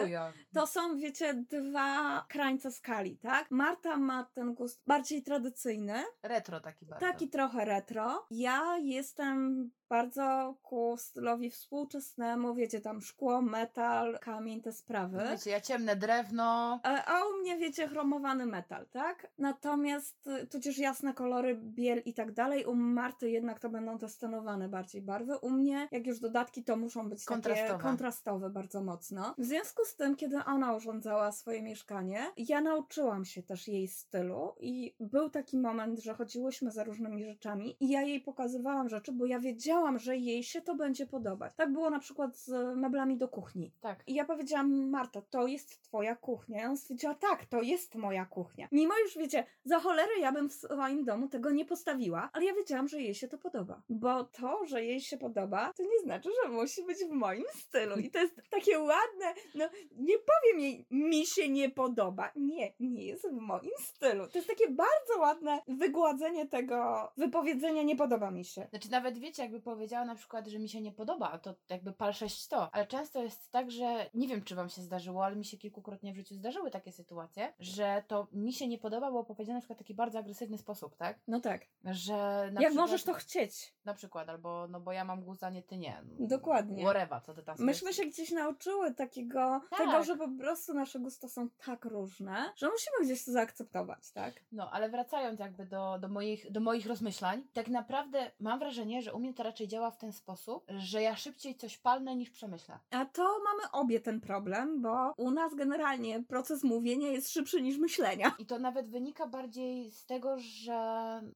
to są, wiecie, dwa krańce skali, tak? Marta ma ten gust bardziej tradycyjny, Retro taki bardzo. taki trochę retro. Ja jestem bardzo ku stylowi współczesnemu, wiecie, tam szkło, metal, kamień, te sprawy. Wiecie, ja ciemne drewno. A a u mnie, wiecie, chromowany metal, tak? Natomiast, y, tudzież jasne kolory, biel i tak dalej. U Marty jednak to będą te stonowane bardziej barwy. U mnie, jak już dodatki, to muszą być Kontrastowe. takie kontrastowe bardzo mocno. W związku z tym, kiedy ona urządzała swoje mieszkanie, ja nauczyłam się też jej stylu i był taki moment, że chodziłyśmy za różnymi rzeczami i ja jej pokazywałam rzeczy, bo ja wiedziałam, że jej się to będzie podobać. Tak było na przykład z meblami do kuchni. Tak. I ja powiedziałam, Marta, to jest twoja kuchnia. I ona stwierdziła, tak, to jest moja kuchnia. Mimo już, wiecie, za cholerę ja bym w swoim domu tego nie postawiła, ale ja wiedziałam, że jej się to podoba. Bo to, że jej się podoba, to nie znaczy, że musi być w moim stylu. I to jest takie ładne, no nie powiem jej, mi się nie podoba. Nie, nie jest w moim stylu. To jest takie bardzo ładne wygładzenie tego wypowiedzenia, nie podoba mi się. Znaczy nawet wiecie, jakby powiedziała na przykład, że mi się nie podoba, to jakby pal 600, ale często jest tak, że nie wiem, czy wam się zdarzyło, ale mi się kilkukrotnie w życiu zdarzyły takie sytuacje, że to mi się nie podoba, było powiedziane na przykład w taki bardzo agresywny sposób, tak? No tak. Że na Jak przykład, możesz to chcieć? Na przykład, albo no bo ja mam gust, a nie ty nie. Dokładnie. Whatever, co ty tam Myśmy się gdzieś nauczyły takiego, Tak. tego, że po prostu nasze gusta są tak różne, że musimy gdzieś to zaakceptować, tak? No, ale wracając jakby do, do, moich, do moich rozmyślań, tak naprawdę mam wrażenie, że u mnie to raczej działa w ten sposób, że ja szybciej coś palnę niż przemyślę. A to mamy obie ten problem, bo u nas generalnie proces mówienia jest szybszy niż myślenia. I to nawet wynika bardziej z tego, że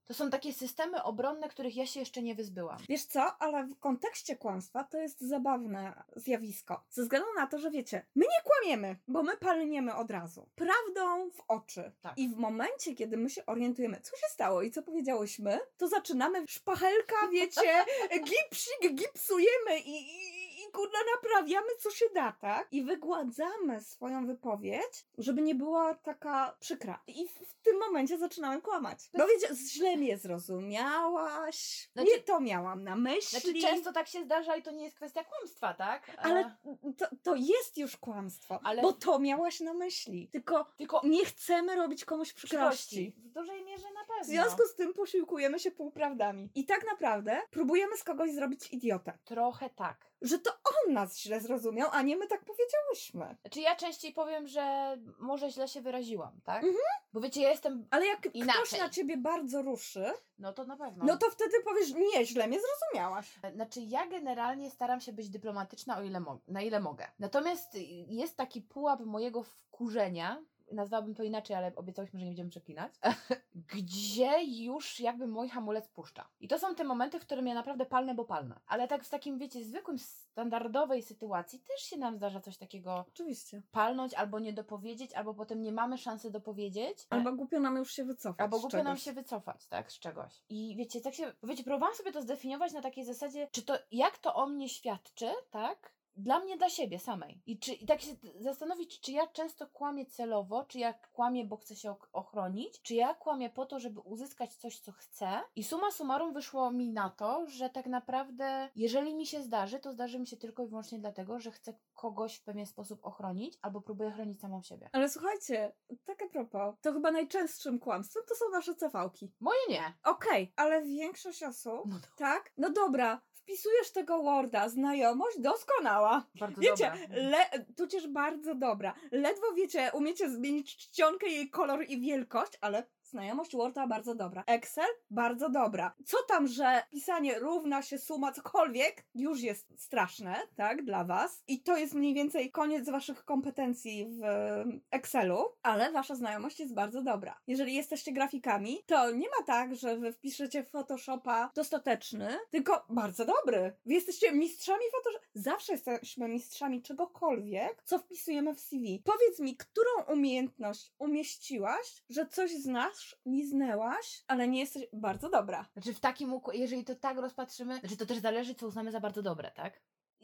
to są takie systemy obronne, których ja się jeszcze nie wyzbyłam. Wiesz co, ale w kontekście kłamstwa to jest zabawne zjawisko. Ze względu na to, że wiecie, my nie kłamiemy, bo my palniemy od razu. Prawdą w oczy. Tak. I w momencie, kiedy my się orientujemy, co się stało i co powiedziałyśmy, to zaczynamy szpachelka, wiecie, (laughs) gipsik, gipsujemy i, i, i kurna naprawiamy, co się da, tak? I wygładzamy swoją wypowiedź, żeby nie była taka przykra. I w, w tym momencie zaczynamy kłamać. Bo wiecie, źle mnie zrozumiałaś, Znaczy- nie to miałam na myśli. Znaczy, często tak się zdarza i to nie jest kwestia kłamstwa, tak? Ale E, to, to jest już kłamstwo, Ale- bo to miałaś na myśli. Tylko tylko nie chcemy robić komuś przykrości. W dużej mierze na pewno. W związku z tym posiłkujemy się półprawdami. I tak naprawdę próbujemy z kogoś zrobić idiotę. Trochę tak. że to on nas źle zrozumiał, a nie my tak powiedziałyśmy. Znaczy ja częściej powiem, że może źle się wyraziłam, tak? Mhm. Bo wiecie, ja jestem... Ale jak ktoś Inaczej. na ciebie bardzo ruszy, No to na pewno. no to wtedy powiesz, nie, źle mnie zrozumiałaś. Znaczy, ja generalnie staram się być dyplomatyczna, o ile mo- na ile mogę. Natomiast jest taki pułap mojego wkurzenia, nazwałabym to inaczej, ale obiecałyśmy, że nie będziemy przeklinać, (laughs) gdzie już jakby mój hamulec puszcza. I to są te momenty, w którym ja naprawdę palnę, bo palnę. Ale tak w takim, wiecie, zwykłym, standardowej sytuacji też się nam zdarza coś takiego Oczywiście. palnąć, albo nie dopowiedzieć, albo potem nie mamy szansy dopowiedzieć. Albo głupio nam już się wycofać. Albo głupio nam czegoś. się wycofać, tak, z czegoś. I wiecie, tak się, wiecie, próbowałam sobie to zdefiniować na takiej zasadzie, czy to, jak to o mnie świadczy, tak, dla mnie, dla siebie samej. I, czy, i tak się zastanowić, czy ja często kłamię celowo, czy ja kłamię, bo chcę się ochronić, czy ja kłamię po to, żeby uzyskać coś, co chcę. I suma summarum wyszło mi na to, że tak naprawdę, jeżeli mi się zdarzy, to zdarzy mi się tylko i wyłącznie dlatego, że chcę kogoś w pewien sposób ochronić, albo próbuję chronić samą siebie. Ale słuchajcie, tak a propos, to chyba najczęstszym kłamstwem to są nasze cefałki. Moje nie. Okej, ale większość osób, No tak? No dobra, wpisujesz tego Worda, znajomość doskonała. bardzo Wiecie, dobre. le, tudzież bardzo dobra. Ledwo wiecie, umiecie zmienić czcionkę, jej kolor i wielkość, ale znajomość Worda bardzo dobra. Excel bardzo dobra. Co tam, że pisanie równa się suma cokolwiek, już jest straszne, tak, dla was. I to jest mniej więcej koniec waszych kompetencji w Excelu, ale wasza znajomość jest bardzo dobra. Jeżeli jesteście grafikami, to nie ma tak, że wy wpiszecie Photoshopa dostateczny, tylko bardzo dobry. Wy jesteście mistrzami Photoshopa. Zawsze jesteśmy mistrzami czegokolwiek, co wpisujemy w CV. Powiedz mi, którą umiejętność umieściłaś, że coś znasz, liznęłaś, ale nie jesteś bardzo dobra. Znaczy w takim ukł- jeżeli to tak rozpatrzymy, znaczy to też zależy, co uznamy za bardzo dobre, tak?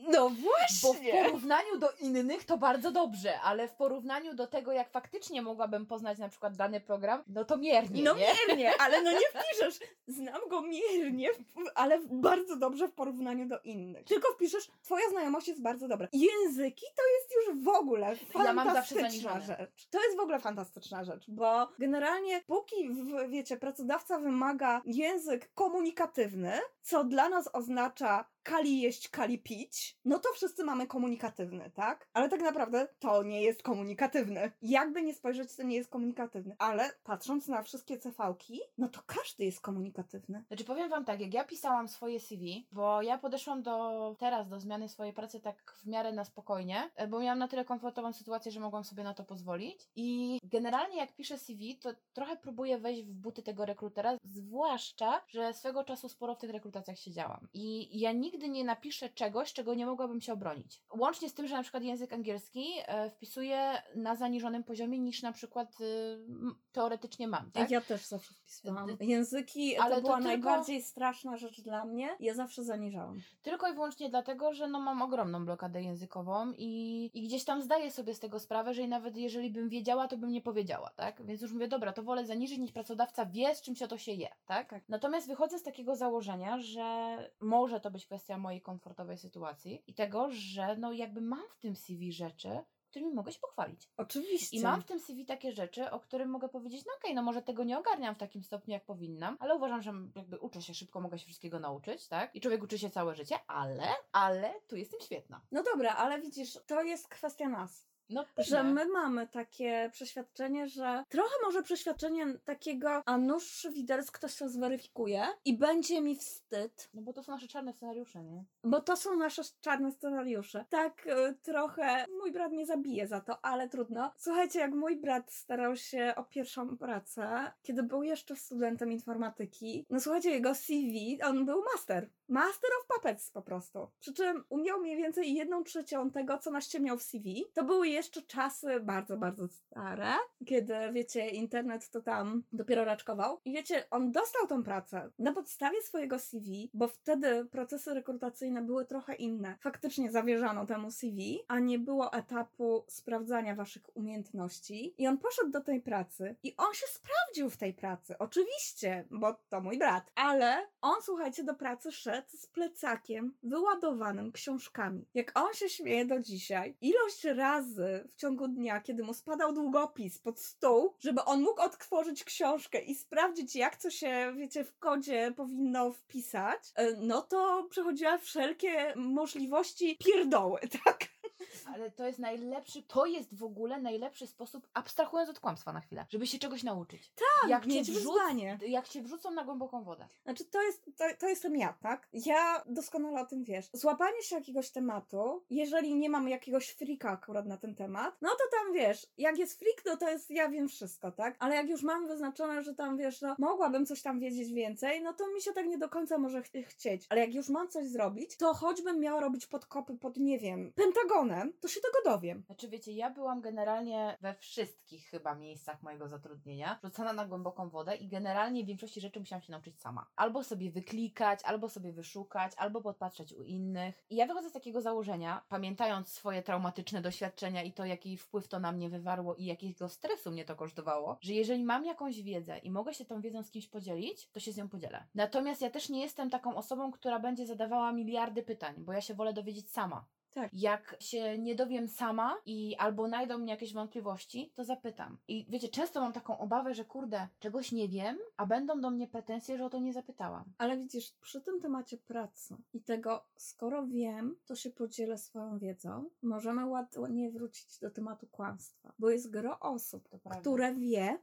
No Bo w właśnie! porównaniu do innych to bardzo dobrze, ale w porównaniu do tego, jak faktycznie mogłabym poznać na przykład dany program, no to miernie, No nie? miernie, (laughs) ale no nie wpiszesz. Znam go miernie, ale bardzo dobrze w porównaniu do innych. Tylko wpiszesz, twoja znajomość jest bardzo dobra. Języki to jest już w ogóle Ja fantastyczna zaniżone. rzecz. To jest w ogóle fantastyczna rzecz, bo generalnie póki, w, wiecie, pracodawca wymaga język komunikatywny, co dla nas oznacza kali jeść, kali pić, no to wszyscy mamy komunikatywny, tak? Ale tak naprawdę to nie jest komunikatywny. Jakby nie spojrzeć, to nie jest komunikatywny. Ale patrząc na wszystkie CV-ki, no to każdy jest komunikatywny. Znaczy powiem wam tak, jak ja pisałam swoje CV, bo ja podeszłam do teraz do zmiany swojej pracy tak w miarę na spokojnie, e, bo miałam na tyle komfortową sytuację, że mogłam sobie na to pozwolić. I generalnie jak piszę CV, to trochę próbuję wejść w buty tego rekrutera, zwłaszcza, że swego czasu sporo w tych rekrutacjach siedziałam. I ja nigdy nie napiszę czegoś, czego nie mogłabym się obronić. Łącznie z tym, że na przykład język angielski e, wpisuję na zaniżonym poziomie niż na przykład y, teoretycznie mam, tak? Ja też zawsze wpisywałam. Języki ale to była tylko- najbardziej straszna rzecz dla mnie. Ja zawsze zaniżałam. Tylko i wyłącznie dlatego, że no mam ogromną blokadę językową i, i gdzieś tam zdaję sobie z tego sprawę, że nawet jeżeli bym wiedziała, to bym nie powiedziała, tak? Więc już mówię, dobra, to wolę zaniżyć, niż pracodawca wie, z czym się to się je, tak? Tak. Natomiast wychodzę z takiego założenia, że może to być kwestia mojej komfortowej sytuacji i tego, że no jakby mam w tym CV rzeczy, którymi mogę się pochwalić. Oczywiście. I mam w tym CV takie rzeczy, o którym mogę powiedzieć, no okej, no może tego nie ogarniam w takim stopniu, jak powinnam, ale uważam, że jakby uczę się szybko, mogę się wszystkiego nauczyć, tak? I człowiek uczy się całe życie, ale, ale tu jestem świetna. No dobra, ale widzisz, to jest kwestia nas. No Że my mamy takie przeświadczenie, że trochę może przeświadczenie takiego, a nóż widelec ktoś to zweryfikuje i będzie mi wstyd, No bo to są nasze czarne scenariusze, nie? bo to są nasze czarne scenariusze. Tak y, trochę mój brat mnie zabije za to, ale trudno. Słuchajcie, jak mój brat starał się o pierwszą pracę, kiedy był jeszcze studentem informatyki, no słuchajcie, jego CV, on był master. Master of Puppets po prostu. Przy czym umiał mniej więcej jedną trzecią tego, co na miał w CV. To były jeszcze czasy bardzo, bardzo stare, kiedy, wiecie, internet to tam dopiero raczkował. I wiecie, on dostał tą pracę na podstawie swojego CV, bo wtedy procesy rekrutacyjne były trochę inne. Faktycznie zawierzano temu CV, a nie było etapu sprawdzania waszych umiejętności. I on poszedł do tej pracy i on się sprawdził w tej pracy. Oczywiście, bo to mój brat. Ale on, słuchajcie, do pracy szedł facet z plecakiem wyładowanym książkami. Jak on się śmieje do dzisiaj, ilość razy w ciągu dnia, kiedy mu spadał długopis pod stół, żeby on mógł otworzyć książkę i sprawdzić, jak co się, wiecie, w kodzie powinno wpisać, e, no to przechodziła wszelkie możliwości pierdoły, (laughs) tak? Ale to jest najlepszy, to jest w ogóle najlepszy sposób, abstrahując od kłamstwa na chwilę, żeby się czegoś nauczyć. Tak, jak mieć wrzuc- wyzwanie. Jak cię wrzucą na głęboką wodę. Znaczy, to jest, to, to jestem ja, tak? Ja doskonale o tym wiesz. Złapanie się jakiegoś tematu, jeżeli nie mam jakiegoś frika akurat na ten temat, no to tam wiesz, jak jest frik, no to jest, ja wiem wszystko, tak? Ale jak już mam wyznaczone, że tam wiesz, no mogłabym coś tam wiedzieć więcej, no to mi się tak nie do końca może ch chcieć. Ale jak już mam coś zrobić, to choćbym miała robić podkopy pod, nie wiem, Pentagonem, to się tego dowiem. Znaczy wiecie, ja byłam generalnie we wszystkich chyba miejscach mojego zatrudnienia rzucana na głęboką wodę i generalnie w większości rzeczy musiałam się nauczyć sama. Albo sobie wyklikać, albo sobie wyszukać, albo podpatrzeć u innych. I ja wychodzę z takiego założenia, pamiętając swoje traumatyczne doświadczenia i to, jaki wpływ to na mnie wywarło i jakiego stresu mnie to kosztowało, że jeżeli mam jakąś wiedzę i mogę się tą wiedzą z kimś podzielić, to się z nią podzielę. Natomiast ja też nie jestem taką osobą, która będzie zadawała miliardy pytań, bo ja się wolę dowiedzieć sama. Tak. Jak się nie dowiem sama i albo najdą mnie jakieś wątpliwości, to zapytam. I wiecie, często mam taką obawę, że kurde, czegoś nie wiem, a będą do mnie pretensje, że o to nie zapytałam. Ale widzisz, przy tym temacie pracy i tego, skoro wiem, to się podzielę swoją wiedzą, możemy ładnie wrócić do tematu kłamstwa. Bo jest gro osób, które wie,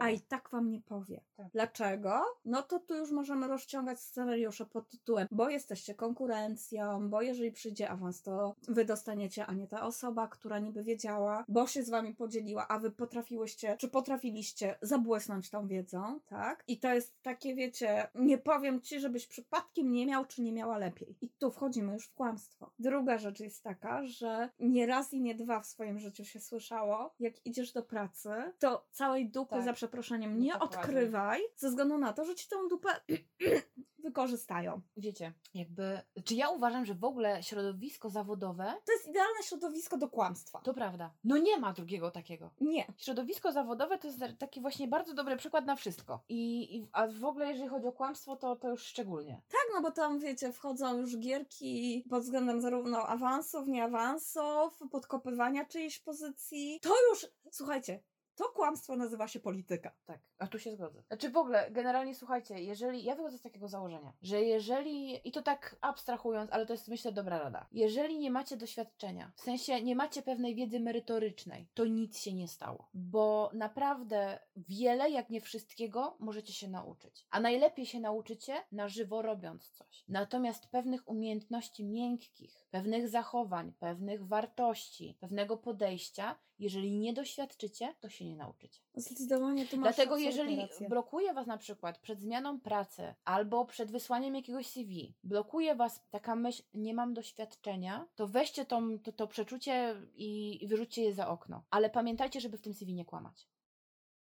a i tak wam nie powie. Tak. Dlaczego? No to tu już możemy rozciągać scenariusze pod tytułem, bo jesteście konkurencją, bo jeżeli przyjdzie awans, to wy dostaniecie, a nie ta osoba, która niby wiedziała, bo się z wami podzieliła, a wy potrafiłyście, czy potrafiliście zabłysnąć tą wiedzą, tak? I to jest takie, wiecie, nie powiem ci, żebyś przypadkiem nie miał, czy nie miała lepiej. I tu wchodzimy już w kłamstwo. Druga rzecz jest taka, że nie raz i nie dwa w swoim życiu się słyszało, jak idziesz do pracy, to całej dupy, Tak. za przeproszeniem, nie Dokładnie. odkrywaj, ze względu na to, że ci tą dupę (clears throat) wykorzystają. Wiecie, jakby. Czy ja uważam, że w ogóle środowisko zawodowe To jest idealne środowisko do kłamstwa. to prawda. No nie ma drugiego takiego. Nie. Środowisko zawodowe to jest taki właśnie bardzo dobry przykład na wszystko. I, i a w ogóle jeżeli chodzi o kłamstwo, to, to już szczególnie. Tak, no bo tam, wiecie, wchodzą już gierki pod względem zarówno awansów, nie awansów, podkopywania czyjejś pozycji. To już, słuchajcie, to kłamstwo nazywa się polityka. Tak, a tu się zgodzę. Znaczy w ogóle, generalnie słuchajcie, jeżeli, ja wychodzę z takiego założenia, że jeżeli, i to tak abstrahując, ale to jest myślę dobra rada, jeżeli nie macie doświadczenia, w sensie nie macie pewnej wiedzy merytorycznej, to nic się nie stało. Bo naprawdę wiele, jak nie wszystkiego, możecie się nauczyć. A najlepiej się nauczycie na żywo robiąc coś. Natomiast pewnych umiejętności miękkich, pewnych zachowań, pewnych wartości, pewnego podejścia, jeżeli nie doświadczycie, to się nie nauczycie. Zdecydowanie tu masz Dlatego jeżeli rację. blokuje Was na przykład przed zmianą pracy albo przed wysłaniem jakiegoś CV, blokuje Was taka myśl, nie mam doświadczenia, to weźcie tą, to, to przeczucie i, i wyrzućcie je za okno. Ale pamiętajcie, żeby w tym CV nie kłamać.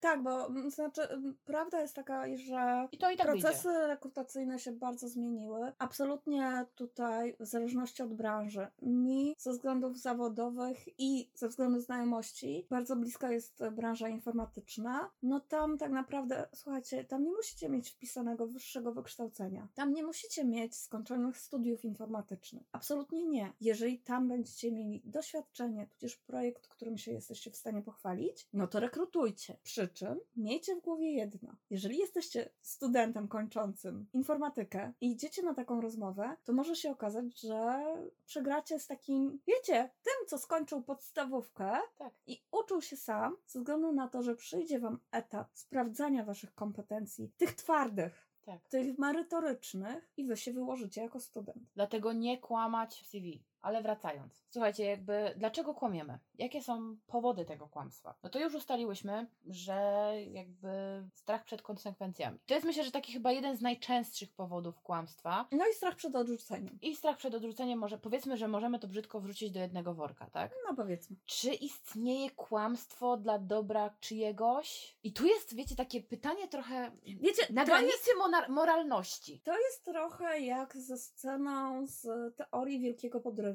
Tak, bo mm, znaczy, mm, prawda jest taka, że I i tak Procesy wyjdzie. rekrutacyjne się bardzo zmieniły. Absolutnie tutaj, w zależności od branży, mi ze względów zawodowych i ze względu znajomości, bardzo bliska jest branża informatyczna. No tam tak naprawdę, słuchajcie, tam nie musicie mieć wpisanego wyższego wykształcenia. Tam nie musicie mieć skończonych studiów informatycznych. Absolutnie nie. Jeżeli tam będziecie mieli doświadczenie, tudzież projekt, którym się jesteście w stanie pochwalić, no to rekrutujcie. Przy czym miejcie w głowie jedno. Jeżeli jesteście studentem kończącym informatykę i idziecie na taką rozmowę, to może się okazać, że przegracie z takim, wiecie, tym, co skończył podstawówkę Tak. i uczył się sam, ze względu na to, że przyjdzie wam etap sprawdzania waszych kompetencji, tych twardych, Tak. tych merytorycznych i wy się wyłożycie jako student. Dlatego nie kłamać w CV. Ale wracając. Słuchajcie, jakby dlaczego kłamiemy? Jakie są powody tego kłamstwa? No to już ustaliłyśmy, że jakby strach przed konsekwencjami. To jest myślę, że taki chyba jeden z najczęstszych powodów kłamstwa. No i strach przed odrzuceniem. I strach przed odrzuceniem może, powiedzmy, że możemy to brzydko wrzucić do jednego worka, tak? No powiedzmy. Czy istnieje kłamstwo dla dobra czyjegoś? I tu jest, wiecie, takie pytanie trochę Wiecie, na granicy mona- moralności. To jest trochę jak ze sceną z teorii Wielkiego Podrywu,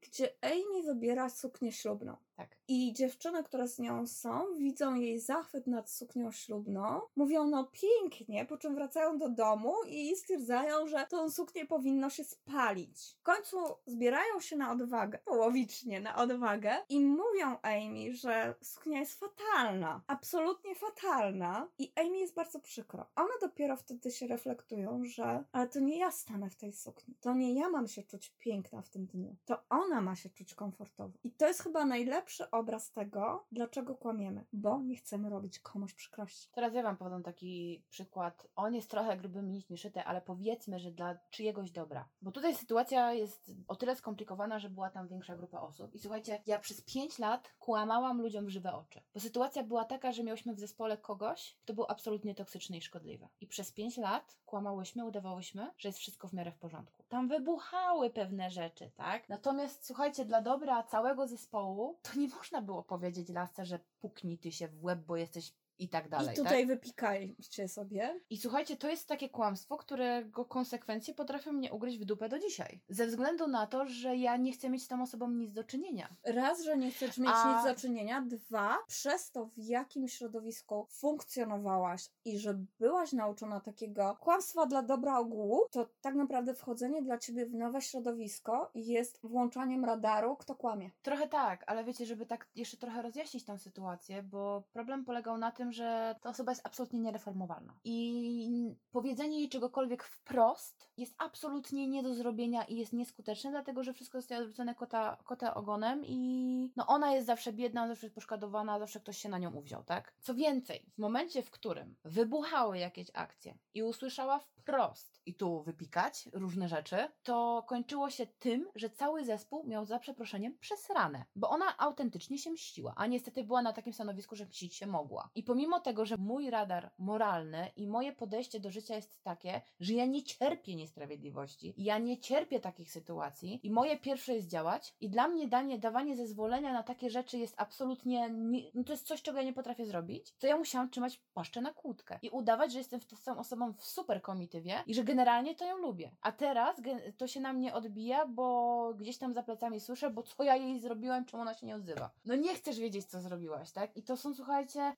gdzie Amy wybiera suknię ślubną. Tak. I dziewczyny, które z nią są, widzą jej zachwyt nad suknią ślubną, mówią no pięknie, po czym wracają do domu i stwierdzają, że tą suknię powinno się spalić. W końcu zbierają się na odwagę, połowicznie na odwagę i mówią Amy, że suknia jest fatalna, absolutnie fatalna i Amy jest bardzo przykro. One dopiero wtedy się reflektują, że ale to nie ja stanę w tej sukni, to nie ja mam się czuć piękna w tym dniu, to ona ma się czuć komfortowo. I to jest chyba najlepszy obraz tego, dlaczego kłamiemy, bo nie chcemy robić komuś przykrości. Teraz ja Wam podam taki przykład. On jest trochę gruby nić szyte, ale powiedzmy, że dla czyjegoś dobra. Bo tutaj sytuacja jest o tyle skomplikowana, że była tam większa grupa osób. I słuchajcie, ja przez 5 lat kłamałam ludziom w żywe oczy. Bo sytuacja była taka, że miałyśmy w zespole kogoś, kto był absolutnie toksyczny i szkodliwy. I przez 5 lat kłamałyśmy, udawałyśmy, że jest wszystko w miarę w porządku. Tam wybuchały pewne rzeczy, tak? Natomiast słuchajcie, dla dobra całego zespołu, to nie (laughs) można było powiedzieć lasce, że puknij ty się w łeb, bo jesteś i tak dalej. I tutaj tak? wypikajcie sobie. I słuchajcie, to jest takie kłamstwo, którego konsekwencje potrafią mnie ugryźć w dupę do dzisiaj. Ze względu na to, że ja nie chcę mieć z tą osobą nic do czynienia. Raz, że nie chcesz mieć A- nic do czynienia. Dwa, przez to, w jakim środowisku funkcjonowałaś i że byłaś nauczona takiego kłamstwa dla dobra ogółu, to tak naprawdę wchodzenie dla ciebie w nowe środowisko jest włączaniem radaru, kto kłamie. Trochę tak, ale wiecie, żeby tak jeszcze trochę rozjaśnić tę sytuację, bo problem polegał na tym, że ta osoba jest absolutnie niereformowalna. I powiedzenie jej czegokolwiek wprost jest absolutnie nie do zrobienia i jest nieskuteczne, dlatego że wszystko zostaje odwrócone kota, kota ogonem i no ona jest zawsze biedna, zawsze jest poszkodowana, zawsze ktoś się na nią uwziął, tak? Co więcej, w momencie, w którym wybuchały jakieś akcje i usłyszała wprost i tu wypikać różne rzeczy, to kończyło się tym, że cały zespół miał za przeproszeniem przesrane, bo ona autentycznie się mściła, a niestety była na takim stanowisku, że mścić się mogła. I pomimo tego, że mój radar moralny i moje podejście do życia jest takie, że ja nie cierpię niesprawiedliwości, ja nie cierpię takich sytuacji i moje pierwsze jest działać i dla mnie danie, dawanie zezwolenia na takie rzeczy jest absolutnie, nie, no to jest coś, czego ja nie potrafię zrobić, to ja musiałam trzymać paszczę na kłódkę i udawać, że jestem tą osobą w super komitywie i że generalnie to ją lubię. A teraz to się na mnie odbija, bo gdzieś tam za plecami słyszę, bo co ja jej zrobiłem, czemu ona się nie odzywa. No nie chcesz wiedzieć, co zrobiłaś, tak? I to są, słuchajcie,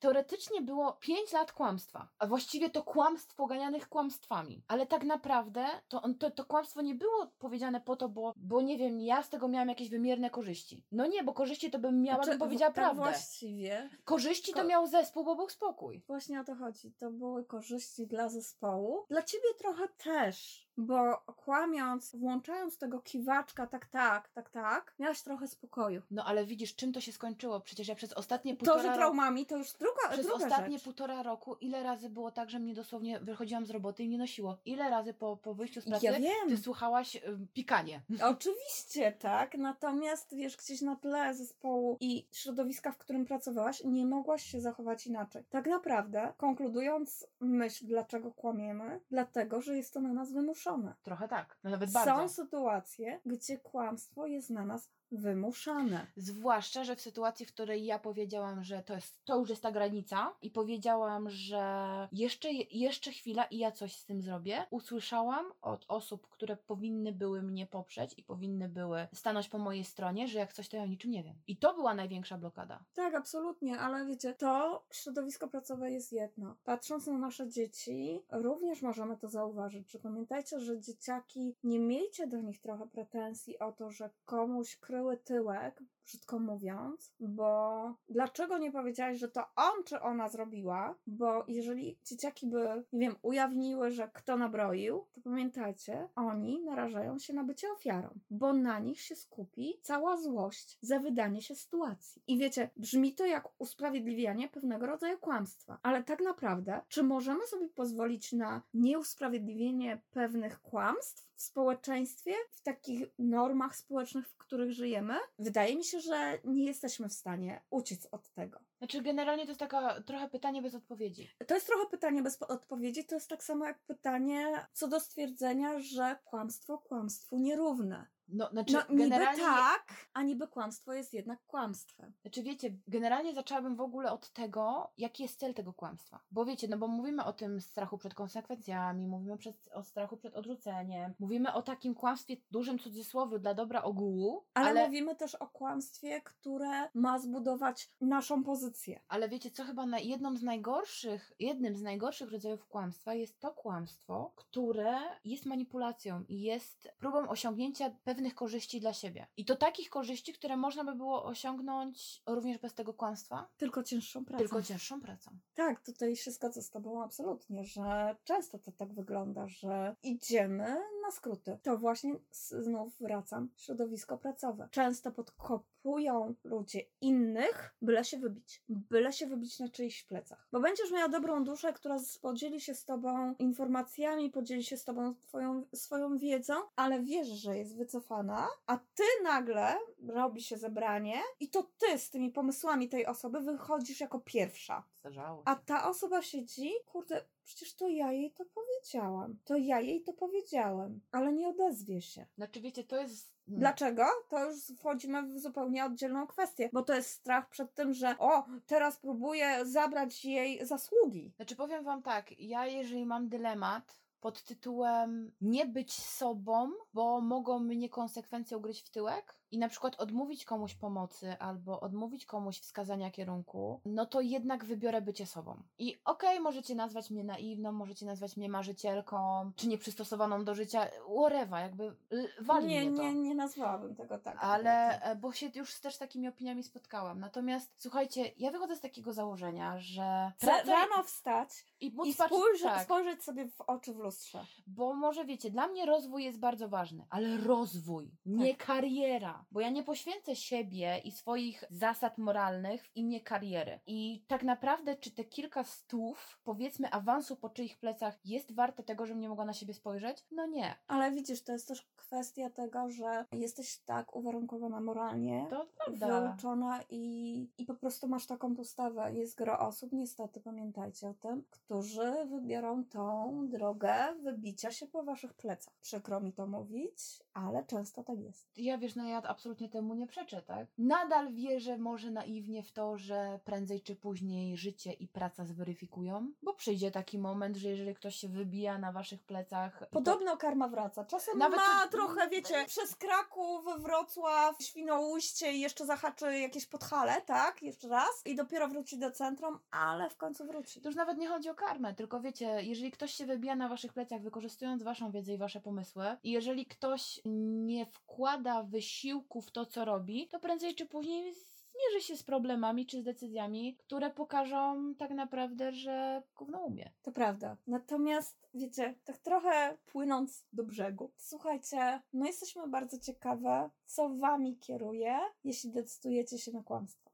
teoretycznie było 5 lat kłamstwa, a właściwie to kłamstw poganianych kłamstwami. Ale tak naprawdę to, to, to kłamstwo nie było powiedziane po to, bo, bo nie wiem, ja z tego miałam jakieś wymierne korzyści. No nie, bo korzyści to bym miała, Znaczy, bym powiedziała prawdę. Właściwie Korzyści to miał zespół, bo był spokój. Właśnie o to chodzi. To były korzyści dla zespołu. Dla ciebie trochę też, bo kłamiąc, włączając tego kiwaczka, tak, tak, tak, tak, miałaś trochę spokoju. No ale widzisz, czym to się skończyło? Przecież ja przez ostatnie To, półtora że roku... traumami, to już druga, Przez druga ostatnie rzecz. półtora roku ile razy było tak, że mnie dosłownie wychodziłam z roboty i mnie nosiło? Ile razy po, po wyjściu z pracy Ja ty wiem, słuchałaś y, pikanie? (laughs) oczywiście, tak. Natomiast wiesz, gdzieś na tle zespołu i środowiska, w którym pracowałaś, nie mogłaś się zachować inaczej. Tak naprawdę, konkludując myśl, dlaczego kłamiemy, dlatego, że jest to na nas wymuszone. Trochę tak, no nawet Są bardzo. sytuacje, gdzie kłamstwo jest na nas wymuszane. Zwłaszcza, że w sytuacji, w której ja powiedziałam, że to, jest, to już jest ta granica i powiedziałam, że jeszcze, jeszcze chwila i ja coś z tym zrobię, usłyszałam od osób, które powinny były mnie poprzeć i powinny były stanąć po mojej stronie, że jak coś, to ja o niczym nie wiem. I to była największa blokada. Tak, absolutnie, ale wiecie, to środowisko pracowe jest jedno. Patrząc na nasze dzieci, również możemy to zauważyć, że pamiętajcie, że dzieciaki, nie miejcie do nich trochę pretensji o to, że komuś kryły tyłek, brzydko mówiąc, bo dlaczego nie powiedziałeś, że to on czy ona zrobiła? Bo jeżeli dzieciaki by, nie wiem, ujawniły, że kto nabroił, to pamiętajcie, oni narażają się na bycie ofiarą, bo na nich się skupi cała złość za wydanie się sytuacji. I wiecie, brzmi to jak usprawiedliwianie pewnego rodzaju kłamstwa, ale tak naprawdę, czy możemy sobie pozwolić na nieusprawiedliwienie pewnych kłamstw w społeczeństwie, w takich normach społecznych, w których żyjemy? Wydaje mi się, że nie jesteśmy w stanie uciec od tego. Znaczy, generalnie to jest taka trochę pytanie bez odpowiedzi. To jest trochę pytanie bez po- odpowiedzi. To jest tak samo jak pytanie co do stwierdzenia, że kłamstwo kłamstwu nierówne. No, znaczy, No niby generalnie, tak, a niby kłamstwo jest jednak kłamstwem. Znaczy wiecie, generalnie zaczęłabym w ogóle od tego, jaki jest cel tego kłamstwa. Bo wiecie, no bo mówimy o tym strachu przed konsekwencjami, mówimy o strachu przed odrzuceniem, mówimy o takim kłamstwie, dużym cudzysłowie dla dobra ogółu, Ale, ale, mówimy też o kłamstwie, które ma zbudować naszą pozycję. ale wiecie co, chyba na jedną z najgorszych, jednym z najgorszych rodzajów kłamstwa jest to kłamstwo, które jest manipulacją i jest próbą osiągnięcia pewnych korzyści dla siebie. I to takich korzyści, które można by było osiągnąć również bez tego kłamstwa, Tylko cięższą pracą. tylko cięższą pracą. Tak, tutaj się zgodzę z Tobą absolutnie, że często to tak wygląda, że idziemy na skróty. To właśnie znów wracam, środowisko pracowe. Często podkopują ludzie innych, byle się wybić. Byle się wybić na czyichś plecach. Bo będziesz miała dobrą duszę, która podzieli się z Tobą informacjami, podzieli się z Tobą twoją, swoją wiedzą, ale wiesz, że jest wycofana, a Ty nagle robi się zebranie i to Ty z tymi pomysłami tej osoby wychodzisz jako pierwsza. Zdarzało A się. ta osoba siedzi, kurde, przecież to ja jej to powiedziałam. To ja jej to powiedziałem, ale nie odezwie się. Znaczy wiecie, to jest... hmm, Dlaczego? To już wchodzimy w zupełnie oddzielną kwestię, bo to jest strach przed tym, że o, teraz próbuję zabrać jej zasługi. Znaczy powiem wam tak, ja jeżeli mam dylemat pod tytułem nie być sobą, bo mogą mnie konsekwencje ugryźć w tyłek i na przykład odmówić komuś pomocy albo odmówić komuś wskazania kierunku, no to jednak wybiorę bycie sobą. I okej, możecie nazwać mnie naiwną, możecie nazwać mnie marzycielką, czy nieprzystosowaną do życia, whatever, jakby wali nie, nie, nie nazwałabym tego tak. Ale, e, bo się już też z takimi opiniami spotkałam. Natomiast słuchajcie, ja wychodzę z takiego założenia, że praca rano wstać i i spojrzeć, tak, spojrzeć sobie w oczy w lustrze. bo może wiecie, dla mnie rozwój jest bardzo ważny, ale rozwój, nie Tak. kariera, bo ja nie poświęcę siebie i swoich zasad moralnych w imię kariery. I tak naprawdę, czy te kilka stów, powiedzmy, awansu po czyich plecach jest warte tego, żebym nie mogła na siebie spojrzeć? No nie. Ale widzisz, to jest też kwestia tego, że jesteś tak uwarunkowana moralnie, To prawda. wyuczona i, i po prostu masz taką postawę. Jest gro osób, niestety pamiętajcie o tym, którzy wybiorą tą drogę wybicia się po waszych plecach. Przykro mi to mówić, ale często tak jest. Ja wiesz, no ja absolutnie temu nie przeczę, tak? Nadal wierzę może naiwnie w to, że prędzej czy później życie i praca zweryfikują, bo przyjdzie taki moment, że jeżeli ktoś się wybija na waszych plecach. i to- Podobno karma wraca. Czasem Nawet ma to- trochę, wiecie, przez Kraków, Wrocław, Świnoujście i jeszcze zahaczy jakieś podhale, tak? Jeszcze raz. I dopiero wróci do centrum, ale w końcu wróci. To już nawet nie chodzi o karmę, tylko wiecie, jeżeli ktoś się wybija na waszych plecach, wykorzystując waszą wiedzę i wasze pomysły, i jeżeli ktoś nie wkłada wysiłku w to, co robi, to prędzej czy później zmierzy się z problemami czy z decyzjami, które pokażą tak naprawdę, że gówno umie. To prawda. Natomiast, wiecie, tak trochę płynąc do brzegu, słuchajcie, my jesteśmy bardzo ciekawe, co wami kieruje, jeśli decydujecie się na kłamstwo.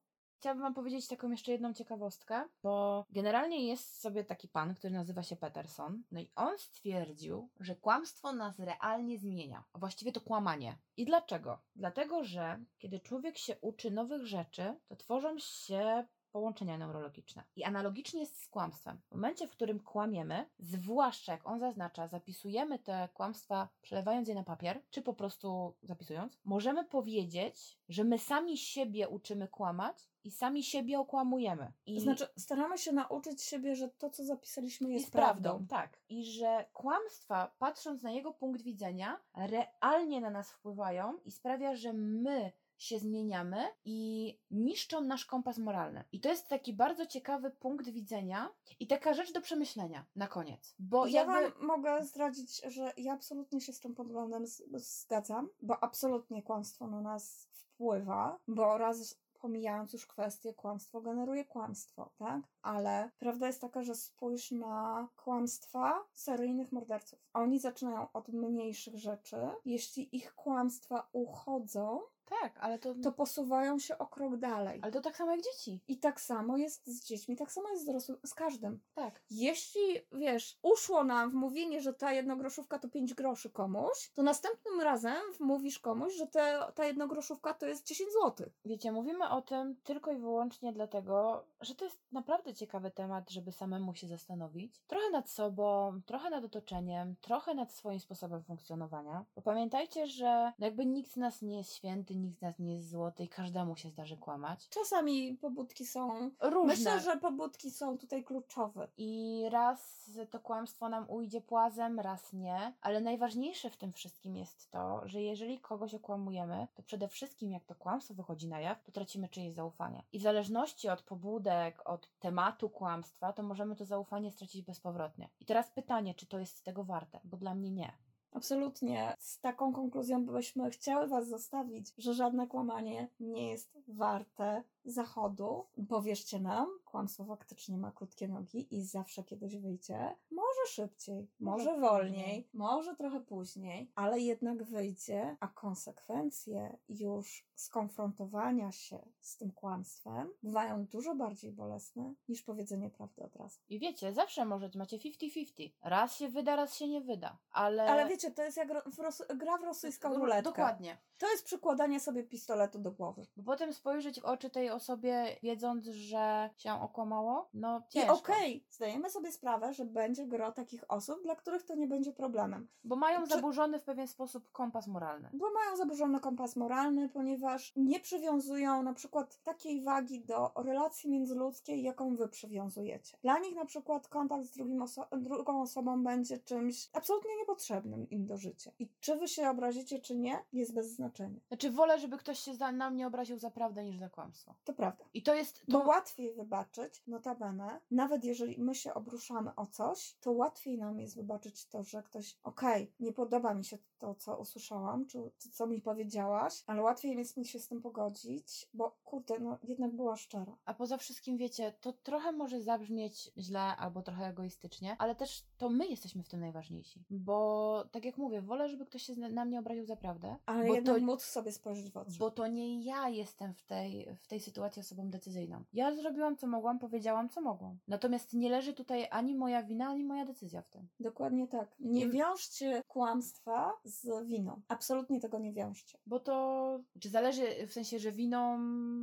Chciałabym Wam powiedzieć taką jeszcze jedną ciekawostkę, bo generalnie jest sobie taki pan, który nazywa się Peterson, no i on stwierdził, że kłamstwo nas realnie zmienia, a właściwie to kłamanie. I dlaczego? Dlatego, że kiedy człowiek się uczy nowych rzeczy, to tworzą się połączenia neurologiczne. I analogicznie jest z kłamstwem. W momencie, w którym kłamiemy, zwłaszcza jak on zaznacza, zapisujemy te kłamstwa, przelewając je na papier, czy po prostu zapisując, możemy powiedzieć, że my sami siebie uczymy kłamać i sami siebie okłamujemy. I To znaczy, staramy się nauczyć siebie, że to, co zapisaliśmy, jest, jest prawdą. Tak. I że kłamstwa, patrząc na jego punkt widzenia, realnie na nas wpływają i sprawia, że my się zmieniamy i niszczą nasz kompas moralny. I to jest taki bardzo ciekawy punkt widzenia i taka rzecz do przemyślenia na koniec. Bo ja jakby... Wam mogę zdradzić, że ja absolutnie się z tym poglądem zgadzam, bo absolutnie kłamstwo na nas wpływa, bo raz pomijając już kwestię, kłamstwo generuje kłamstwo, tak? Ale prawda jest taka, że spójrz na kłamstwa seryjnych morderców. Oni zaczynają od mniejszych rzeczy. Jeśli ich kłamstwa uchodzą, Tak, ale to... to posuwają się o krok dalej. Ale to tak samo jak dzieci. I tak samo jest z dziećmi, tak samo jest z dorosłym, z każdym. Tak. Jeśli, wiesz, uszło nam w mówienie, że ta jednogroszówka to 5 groszy komuś, to następnym razem mówisz komuś, że te, ta jednogroszówka to jest 10 zł. Wiecie, mówimy o tym tylko i wyłącznie dlatego, że to jest naprawdę ciekawy temat, żeby samemu się zastanowić. Trochę nad sobą, trochę nad otoczeniem, trochę nad swoim sposobem funkcjonowania. Bo pamiętajcie, że jakby nikt z nas nie jest święty, nikt z nas nie jest złoty i każdemu się zdarzy kłamać. Czasami pobudki są. Różne. Myślę, że pobudki są tutaj kluczowe. I raz to kłamstwo nam ujdzie płazem, raz nie. Ale najważniejsze w tym wszystkim jest to, że jeżeli kogoś okłamujemy, to przede wszystkim jak to kłamstwo wychodzi na jaw, to tracimy czyjeś zaufanie. I w zależności od pobudek, od tematu kłamstwa, to możemy to zaufanie stracić bezpowrotnie. I teraz pytanie, czy to jest tego warte? Bo dla mnie nie. Absolutnie. Z taką konkluzją byśmy chciały Was zostawić, że żadne kłamanie nie jest warte zachodu. Powierzcie nam, kłamstwo faktycznie ma krótkie nogi i zawsze kiedyś wyjdzie. Może szybciej, może Może wolniej, później. może trochę później, ale jednak wyjdzie, a konsekwencje już skonfrontowania się z tym kłamstwem bywają dużo bardziej bolesne niż powiedzenie prawdy od razu. I wiecie, zawsze może macie 50-50. Raz się wyda, raz się nie wyda. Ale. Ale wiecie, to jest jak w gra w rosyjską Ru- ruletkę. Dokładnie. To jest przykładanie sobie pistoletu do głowy. Bo potem spojrzeć w oczy tej osobie, wiedząc, że się okłamało, no I ciężko. okej, zdajemy sobie sprawę, że będzie gro takich osób, dla których to nie będzie problemem. Bo mają Czy- zaburzony w pewien sposób kompas moralny. Bo mają zaburzony kompas moralny, ponieważ nie przywiązują na przykład takiej wagi do relacji międzyludzkiej, jaką wy przywiązujecie. Dla nich na przykład kontakt z drugim oso- drugą osobą będzie czymś absolutnie niepotrzebnym im do życia. I czy wy się obrazicie, czy nie, jest bez znaczenia. Znaczy, wolę, żeby ktoś się za, na mnie obraził za prawdę niż za kłamstwo. To prawda. I to jest. Bo To, łatwiej wybaczyć, notabene, nawet jeżeli my się obruszamy o coś, to łatwiej nam jest wybaczyć to, że ktoś, okej, nie podoba mi się to, co usłyszałam, czy co mi powiedziałaś, ale łatwiej jest mi się z tym pogodzić, bo kurde, no jednak była szczera. a poza wszystkim, wiecie, to trochę może zabrzmieć źle albo trochę egoistycznie, ale też to my jesteśmy w tym najważniejsi. Bo, tak jak mówię, wolę, żeby ktoś się na mnie obraził za prawdę. Ale bo jednak to, móc sobie spojrzeć w oczy. Bo to nie ja jestem w tej, w tej sytuacji osobą decyzyjną. Ja zrobiłam co mogłam, powiedziałam co mogłam. Natomiast nie leży tutaj ani moja wina, ani moja decyzja w tym. Dokładnie tak. Nie wiążcie kłamstwa z winą. Absolutnie tego nie wiążcie. Bo to, czy zależy w sensie, że winą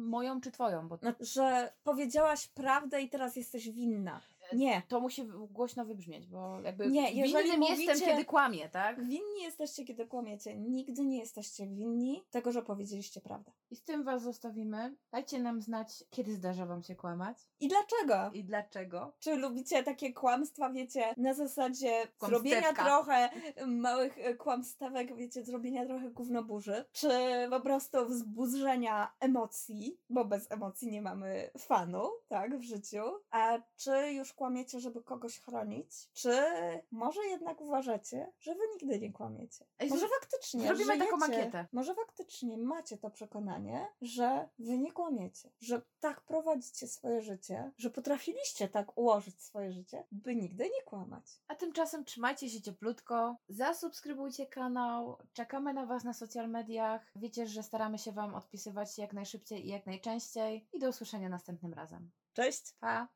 moją czy twoją, bo No, że powiedziałaś prawdę i teraz jesteś winna. Nie. to musi głośno wybrzmieć, bo jakby Nie, jeżeli winnym jestem, mówicie- kiedy kłamię, tak? Winni jesteście, kiedy kłamiecie. Nigdy nie jesteście winni tego, że powiedzieliście prawdę. I z tym was zostawimy. Dajcie nam znać, kiedy zdarza wam się kłamać I dlaczego? i dlaczego. Czy lubicie takie kłamstwa, wiecie, na zasadzie zrobienia trochę małych e, kłamstewek, wiecie, zrobienia trochę gównoburzy? Czy po prostu wzburzenia emocji, bo bez emocji nie mamy fanu, tak, w życiu? A czy już kłamiecie, żeby kogoś chronić? Czy może jednak uważacie, że wy nigdy nie kłamiecie? Ej, Może faktycznie zrobimy taką żyjecie- makietę. Może faktycznie macie to przekonanie, że wy nie kłamiecie, że tak prowadzicie swoje życie, że potrafiliście tak ułożyć swoje życie, by nigdy nie kłamać. A tymczasem trzymajcie się cieplutko, zasubskrybujcie kanał, czekamy na Was na social mediach. Wiecie, że staramy się Wam odpisywać jak najszybciej i jak najczęściej. I do usłyszenia następnym razem. Cześć! Pa!